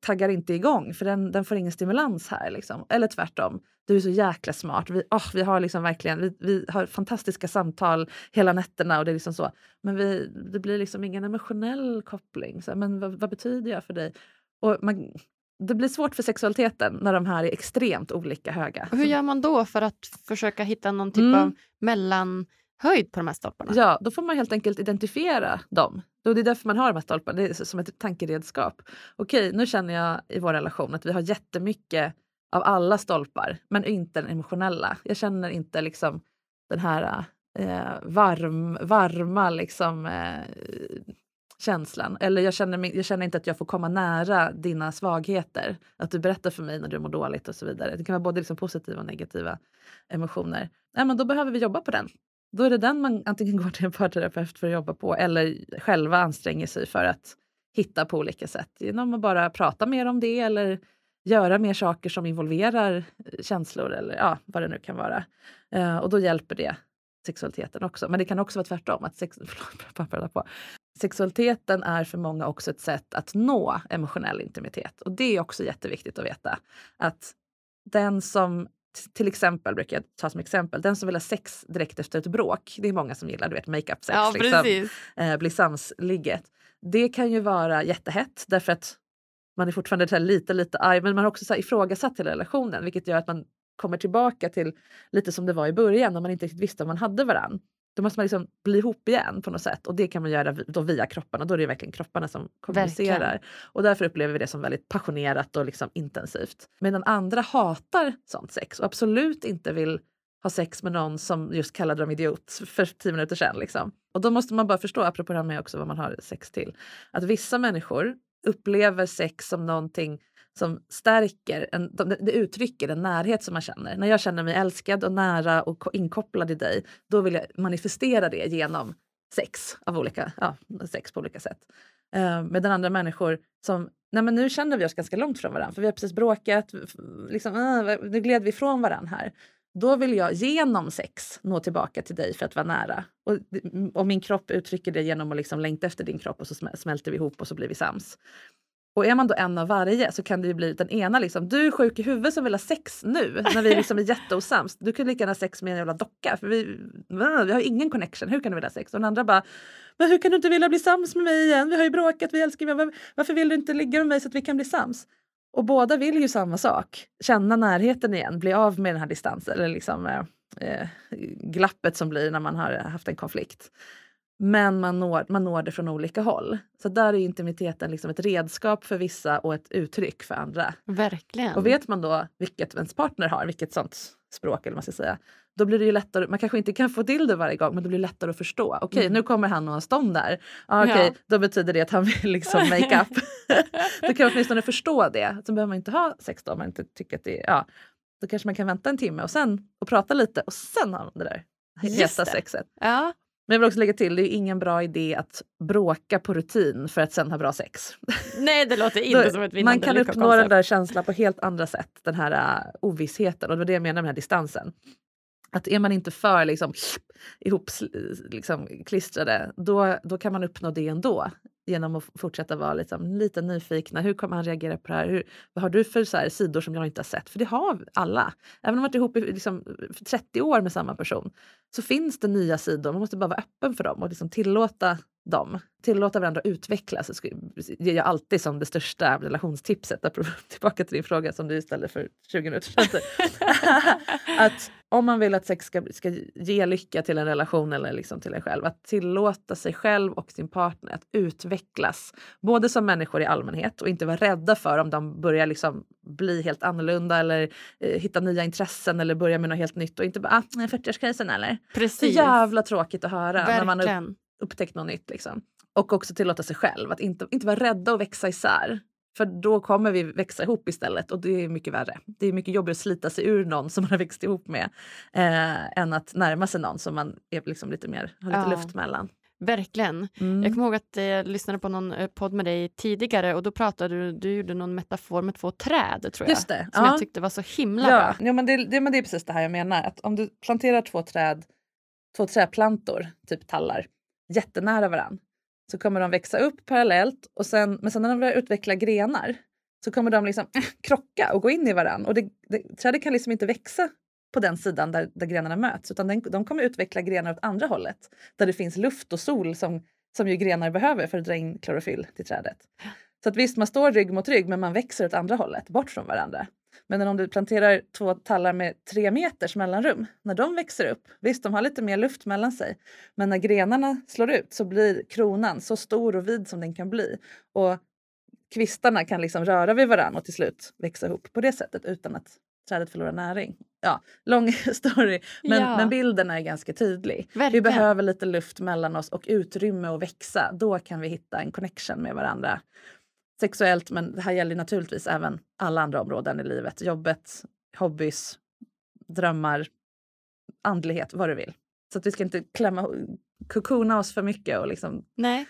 taggar inte igång för den, den får ingen stimulans här. Liksom. Eller tvärtom, du är så jäkla smart. Vi, åh, vi har liksom verkligen vi, vi har fantastiska samtal hela nätterna och det är liksom så. Men vi, det blir liksom ingen emotionell koppling. Så, men vad, vad betyder jag för dig? Och man, det blir svårt för sexualiteten när de här är extremt olika höga. Och hur gör man då för att försöka hitta någon typ Mm. av höjd på de här stolparna? Ja, då får man helt enkelt identifiera dem. Och det är därför man har de här stolparna, det är som ett tankeredskap. Okej, nu känner jag i vår relation att vi har jättemycket av alla stolpar, men inte den emotionella. Jag känner inte liksom den här eh, varm, varma liksom, eh, känslan. Eller jag känner, jag känner inte att jag får komma nära dina svagheter. Att du berättar för mig när du mår dåligt och så vidare. Det kan vara både liksom positiva och negativa emotioner. Ja, men då behöver vi jobba på den. Då är det den man antingen går till en parterapeut för att jobba på eller själva anstränger sig för att hitta på olika sätt. Genom att bara prata mer om det eller göra mer saker som involverar eh, känslor eller ja, vad det nu kan vara. Eh, och då hjälper det sexualiteten också. Men det kan också vara tvärtom. Att sex, förlåt, på. Sexualiteten är för många också ett sätt att nå emotionell intimitet. Och det är också jätteviktigt att veta. Att den som till exempel, brukar jag ta som exempel, den som vill ha sex direkt efter ett bråk. Det är många som gillar du vet, make-up sex. Ja, liksom eh, bli sams-ligget. Det kan ju vara jättehett därför att man är fortfarande här lite, lite arg men man har också så här ifrågasatt hela relationen vilket gör att man kommer tillbaka till lite som det var i början när man inte riktigt visste om man hade varann. Då måste man liksom bli ihop igen på något sätt och det kan man göra då via kropparna. Då är det verkligen kropparna som kommunicerar. Verkligen. Och därför upplever vi det som väldigt passionerat och liksom intensivt. Medan andra hatar sånt sex och absolut inte vill ha sex med någon som just kallade dem idiot för tio minuter sedan. Liksom. Och då måste man bara förstå, apropå det här med också vad man har sex till, att vissa människor upplever sex som någonting som stärker, en, det uttrycker en närhet som man känner. När jag känner mig älskad och nära och inkopplad i dig, då vill jag manifestera det genom sex av olika, ja, sex på olika sätt. Uh, medan andra människor som, nej men nu känner vi oss ganska långt från varandra för vi har precis bråkat, liksom, uh, nu gled vi ifrån varandra här. Då vill jag genom sex nå tillbaka till dig för att vara nära. Och, och min kropp uttrycker det genom att liksom längta efter din kropp och så smälter vi ihop och så blir vi sams. Och är man då en av varje så kan det ju bli den ena liksom, du är sjuk i huvudet som vill ha sex nu när vi liksom är jätteosams. Du kan lika gärna ha sex med en jävla docka för vi, vi har ingen connection. Hur kan du vilja ha sex? Och den andra bara, men hur kan du inte vilja bli sams med mig igen? Vi har ju bråkat, vi älskar varandra. Varför vill du inte ligga med mig så att vi kan bli sams? Och båda vill ju samma sak, känna närheten igen, bli av med den här distansen eller liksom eh, eh glappet som blir när man har haft en konflikt. Men man når, man når det från olika håll. Så där är intimiteten liksom ett redskap för vissa och ett uttryck för andra. Verkligen. Och vet man då vilket ens partner har, vilket sånt språk eller man ska säga, då blir det ju lättare, man kanske inte kan få till det varje gång men det blir lättare att förstå. Okej, okay, mm. nu kommer han och har stånd där. Ah, Okej, okay, ja. då betyder det att han vill liksom make up. då kan man åtminstone förstå det. Så behöver man inte ha sex då om man inte tycker att det är... Ja, då kanske man kan vänta en timme och sen och prata lite och sen ha det där heta sexet. Ja. Men jag vill också lägga till, det är ingen bra idé att bråka på rutin för att sen ha bra sex. Nej, det låter inte som ett Man kan uppnå den där känslan på helt andra sätt, den här uh, ovissheten. Och det var det jag menar med den här distansen. Att är man inte för liksom, ihop liksom, klistrade, då, då kan man uppnå det ändå genom att fortsätta vara liksom, lite nyfikna. Hur kommer han reagera på det här? Hur, vad har du för så här, sidor som jag inte har sett? För det har alla. Även om man varit ihop i liksom, 30 år med samma person så finns det nya sidor. Man måste bara vara öppen för dem och liksom tillåta dem. Tillåta varandra att utvecklas. Det ger jag alltid som det största relationstipset. Tillbaka till din fråga som du ställde för 20 minuter sedan. att om man vill att sex ska, ska ge lycka till en relation eller liksom till en själv, att tillåta sig själv och sin partner att utvecklas. Både som människor i allmänhet och inte vara rädda för om de börjar liksom bli helt annorlunda eller eh, hitta nya intressen eller börja med något helt nytt och inte bara ah, 40-årskrisen eller? Precis. Så jävla tråkigt att höra Verkligen. när man upptäckt något nytt. Liksom. Och också tillåta sig själv att inte, inte vara rädda att växa isär. För då kommer vi växa ihop istället och det är mycket värre. Det är mycket jobbigare att slita sig ur någon som man har växt ihop med eh, än att närma sig någon som man är liksom lite mer, har lite ja. luft mellan. Verkligen. Mm. Jag kommer ihåg att jag lyssnade på någon eh, podd med dig tidigare och då pratade du, du gjorde någon metafor med två träd tror jag. Just det. Som ja. jag tyckte var så himla ja. bra. Ja, men det, det, men det är precis det här jag menar. Att om du planterar två träd, två trädplantor, typ tallar, jättenära varandra så kommer de växa upp parallellt och sen, men sen när de börjar utveckla grenar så kommer de liksom äh, krocka och gå in i varandra. Och det, det, trädet kan liksom inte växa på den sidan där, där grenarna möts utan den, de kommer utveckla grenar åt andra hållet där det finns luft och sol som, som ju grenar behöver för att dra in klorofyll till trädet. Så att visst, man står rygg mot rygg men man växer åt andra hållet, bort från varandra. Men om du planterar två tallar med tre meters mellanrum, när de växer upp, visst de har lite mer luft mellan sig, men när grenarna slår ut så blir kronan så stor och vid som den kan bli. Och kvistarna kan liksom röra vid varandra och till slut växa ihop på det sättet utan att trädet förlorar näring. Ja, lång story, men, ja. men bilden är ganska tydlig. Verkligen. Vi behöver lite luft mellan oss och utrymme att växa. Då kan vi hitta en connection med varandra sexuellt men det här gäller naturligtvis även alla andra områden i livet. Jobbet, hobbys, drömmar, andlighet, vad du vill. Så att vi ska inte klämma, kokona oss för mycket och liksom Nej.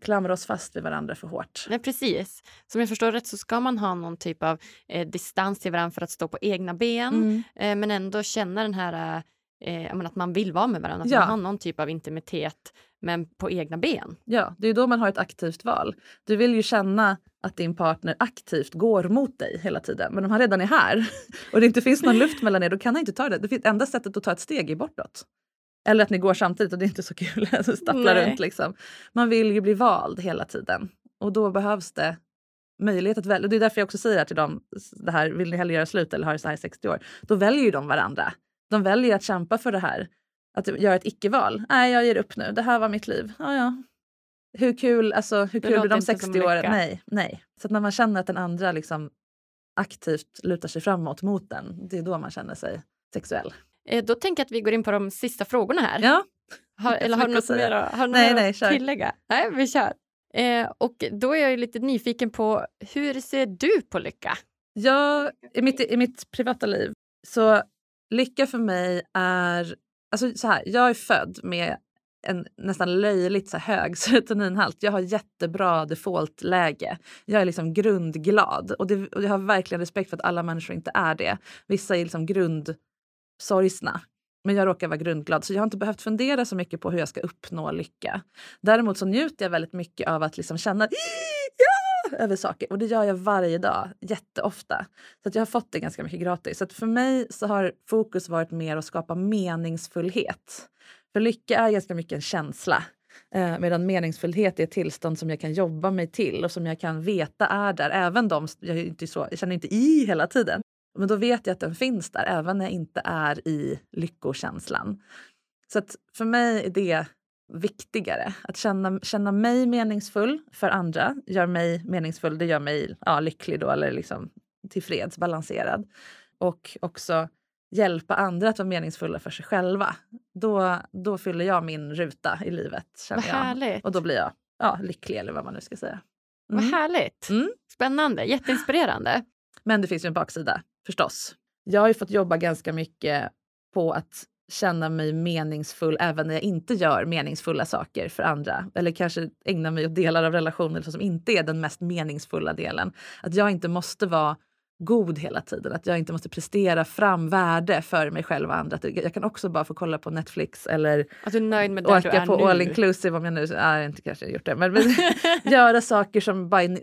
klamra oss fast vid varandra för hårt. Nej, precis. Som jag förstår rätt så ska man ha någon typ av eh, distans till varandra för att stå på egna ben mm. eh, men ändå känna den här eh, att man vill vara med varandra, att ja. man har någon typ av intimitet men på egna ben. Ja, det är då man har ett aktivt val. Du vill ju känna att din partner aktivt går mot dig hela tiden. Men om han redan är här och det inte finns någon luft mellan er, då kan han inte ta det. Det finns enda sättet att ta ett steg är bortåt. Eller att ni går samtidigt och det är inte så kul att stappla runt. Liksom. Man vill ju bli vald hela tiden och då behövs det möjlighet att välja. Det är därför jag också säger till dem, det här, vill ni hellre göra slut eller ha det så här i 60 år? Då väljer ju de varandra. De väljer att kämpa för det här att göra ett icke-val. Nej, jag ger upp nu. Det här var mitt liv. Ja, ja. Hur kul, alltså, hur kul blir de 60 åren? Nej, nej. Så när man känner att den andra liksom aktivt lutar sig framåt mot den, det är då man känner sig sexuell. Eh, då tänker jag att vi går in på de sista frågorna här. Ja. Har, eller har du något mer har nej, nej, att tillägga? Nej, vi kör. Eh, och då är jag lite nyfiken på hur ser du på lycka? Jag, i, mitt, I mitt privata liv så lycka för mig är... Alltså så här, jag är född med en nästan löjligt så hög serotoninhalt. Jag har jättebra default-läge. Jag är liksom grundglad. Och, det, och jag har verkligen respekt för att alla människor inte är det. Vissa är liksom grundsorgsna. Men jag råkar vara grundglad så jag har inte behövt fundera så mycket på hur jag ska uppnå lycka. Däremot så njuter jag väldigt mycket av att liksom känna ja! Över saker och det gör jag varje dag, jätteofta. Så att jag har fått det ganska mycket gratis. Så för mig så har fokus varit mer att skapa meningsfullhet. För lycka är ganska mycket en känsla. Eh, medan meningsfullhet är ett tillstånd som jag kan jobba mig till och som jag kan veta är där. Även de, jag, är inte så, jag känner inte i hela tiden. Men då vet jag att den finns där även när jag inte är i lyckokänslan. Så att för mig är det viktigare. Att känna, känna mig meningsfull för andra gör mig meningsfull. Det gör mig ja, lycklig då, eller liksom tillfreds, balanserad. Och också hjälpa andra att vara meningsfulla för sig själva. Då, då fyller jag min ruta i livet. Känner vad härligt. Jag. Och då blir jag ja, lycklig eller vad man nu ska säga. Mm. Vad härligt. Mm. Spännande, jätteinspirerande. Men det finns ju en baksida förstås. Jag har ju fått jobba ganska mycket på att känna mig meningsfull även när jag inte gör meningsfulla saker för andra. Eller kanske ägna mig åt delar av relationer som inte är den mest meningsfulla delen. Att jag inte måste vara god hela tiden. Att jag inte måste prestera fram värde för mig själv och andra. Jag kan också bara få kolla på Netflix eller att åka på nu. all inclusive om jag nu nej, inte kanske gjort det. Men, men göra saker som bara är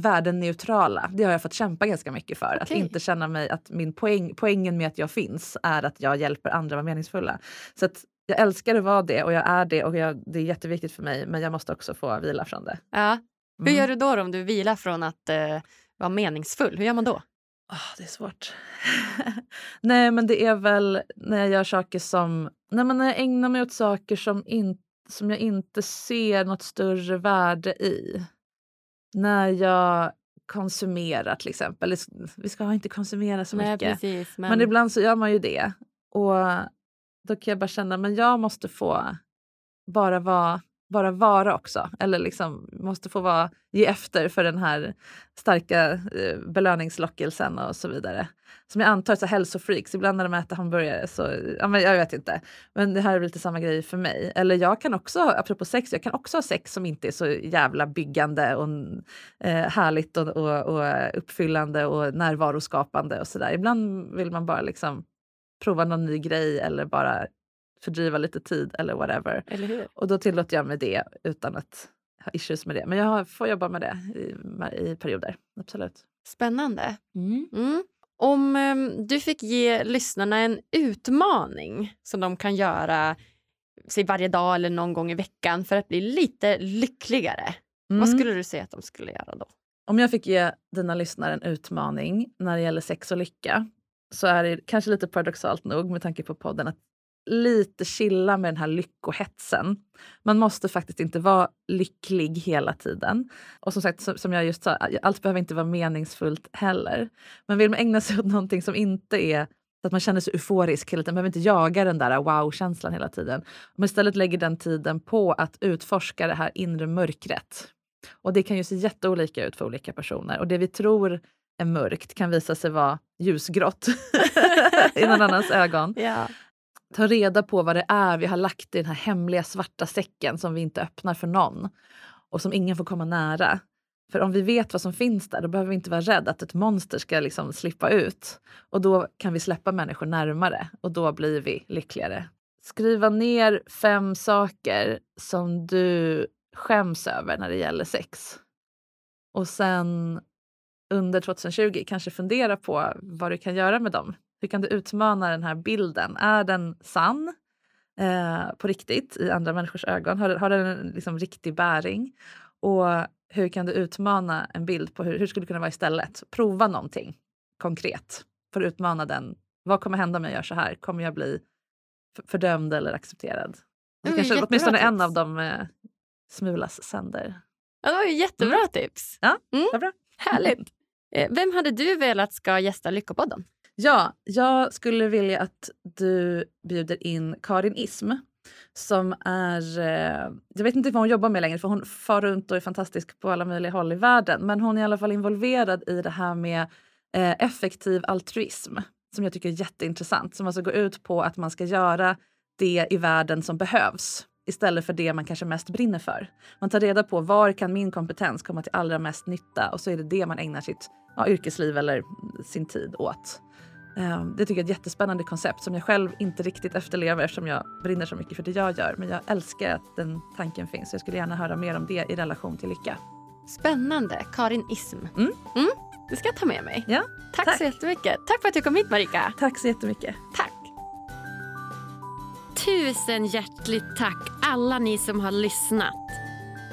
värdeneutrala. Det har jag fått kämpa ganska mycket för. Okay. Att inte känna mig att min poäng, poängen med att jag finns är att jag hjälper andra vara meningsfulla. Så att jag älskar att vara det och jag är det och jag, det är jätteviktigt för mig men jag måste också få vila från det. Ja. Hur mm. gör du då, då om du vilar från att eh vara meningsfull? Hur gör man då? Oh, det är svårt. nej, men det är väl när jag gör saker som... Nej, men när jag ägnar mig åt saker som, in, som jag inte ser något större värde i. När jag konsumerar till exempel. Vi ska inte konsumera så nej, mycket. Precis, men... men ibland så gör man ju det. Och då kan jag bara känna men jag måste få bara vara bara vara också. Eller liksom måste få vara, ge efter för den här starka eh, belöningslockelsen och så vidare. Som jag antar är hälsofreaks, ibland när de äter hamburgare så, ja, men jag vet inte. Men det här är lite samma grej för mig. Eller jag kan också, apropå sex, jag kan också ha sex som inte är så jävla byggande och eh, härligt och, och, och uppfyllande och närvaroskapande och sådär. Ibland vill man bara liksom prova någon ny grej eller bara fördriva lite tid eller whatever. Eller och då tillåter jag mig det utan att ha issues med det. Men jag får jobba med det i, i perioder. Absolut. Spännande. Mm. Mm. Om um, du fick ge lyssnarna en utmaning som de kan göra säg varje dag eller någon gång i veckan för att bli lite lyckligare. Mm. Vad skulle du säga att de skulle göra då? Om jag fick ge dina lyssnare en utmaning när det gäller sex och lycka så är det kanske lite paradoxalt nog med tanke på podden att lite chilla med den här lyckohetsen. Man måste faktiskt inte vara lycklig hela tiden. Och som sagt, som jag just sa, allt behöver inte vara meningsfullt heller. Men vill man ägna sig åt någonting som inte är så att man känner sig euforisk hela tiden, man behöver inte jaga den där wow-känslan hela tiden. Om man istället lägger den tiden på att utforska det här inre mörkret. Och det kan ju se jätteolika ut för olika personer. Och det vi tror är mörkt kan visa sig vara ljusgrått i någon annans ögon. Yeah ta reda på vad det är vi har lagt i den här hemliga svarta säcken som vi inte öppnar för någon och som ingen får komma nära. För om vi vet vad som finns där, då behöver vi inte vara rädda att ett monster ska liksom slippa ut. Och då kan vi släppa människor närmare och då blir vi lyckligare. Skriva ner fem saker som du skäms över när det gäller sex. Och sen under 2020 kanske fundera på vad du kan göra med dem. Hur kan du utmana den här bilden? Är den sann eh, på riktigt i andra människors ögon? Har, har den en liksom, riktig bäring? Och hur kan du utmana en bild på hur, hur skulle det kunna vara istället? Prova någonting konkret för att utmana den. Vad kommer hända om jag gör så här? Kommer jag bli fördömd eller accepterad. Det ju kanske åtminstone en tips. av dem eh, smulas sönder. Ja, det var ju jättebra tips. Ja, Mm. bra. Härligt. Eh, Vem hade du velat ska gästa Lyckopodden? Ja, jag skulle vilja att du bjuder in Karin Ism som är... Eh, jag vet inte vad hon jobbar med längre för hon far runt och är fantastisk på alla möjliga håll i världen. Men hon är i alla fall involverad i det här med eh, effektiv altruism som jag tycker är jätteintressant. Som alltså går ut på att man ska göra det i världen som behövs istället för det man kanske mest brinner för. Man tar reda på var kan min kompetens komma till allra mest nytta och så är det det man ägnar sitt ja, yrkesliv eller sin tid åt. Eh, Det tycker jag är ett jättespännande koncept som jag själv inte riktigt efterlever eftersom jag brinner så mycket för det jag gör. Men jag älskar att den tanken finns. Jag skulle gärna höra mer om det i relation till lycka. Spännande. Karin Ism. Mm. Det ska jag ta med mig. Ja, Tack, tack. så jättemycket. Tack för att du kom hit Marika. tack så jättemycket. Tack. Tusen hjärtligt tack alla ni som har lyssnat.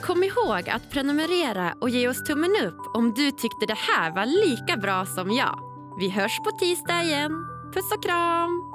Kom ihåg att prenumerera och ge oss tummen upp om du tyckte det här var lika bra som jag. Vi hörs på tisdag igen. Puss och kram!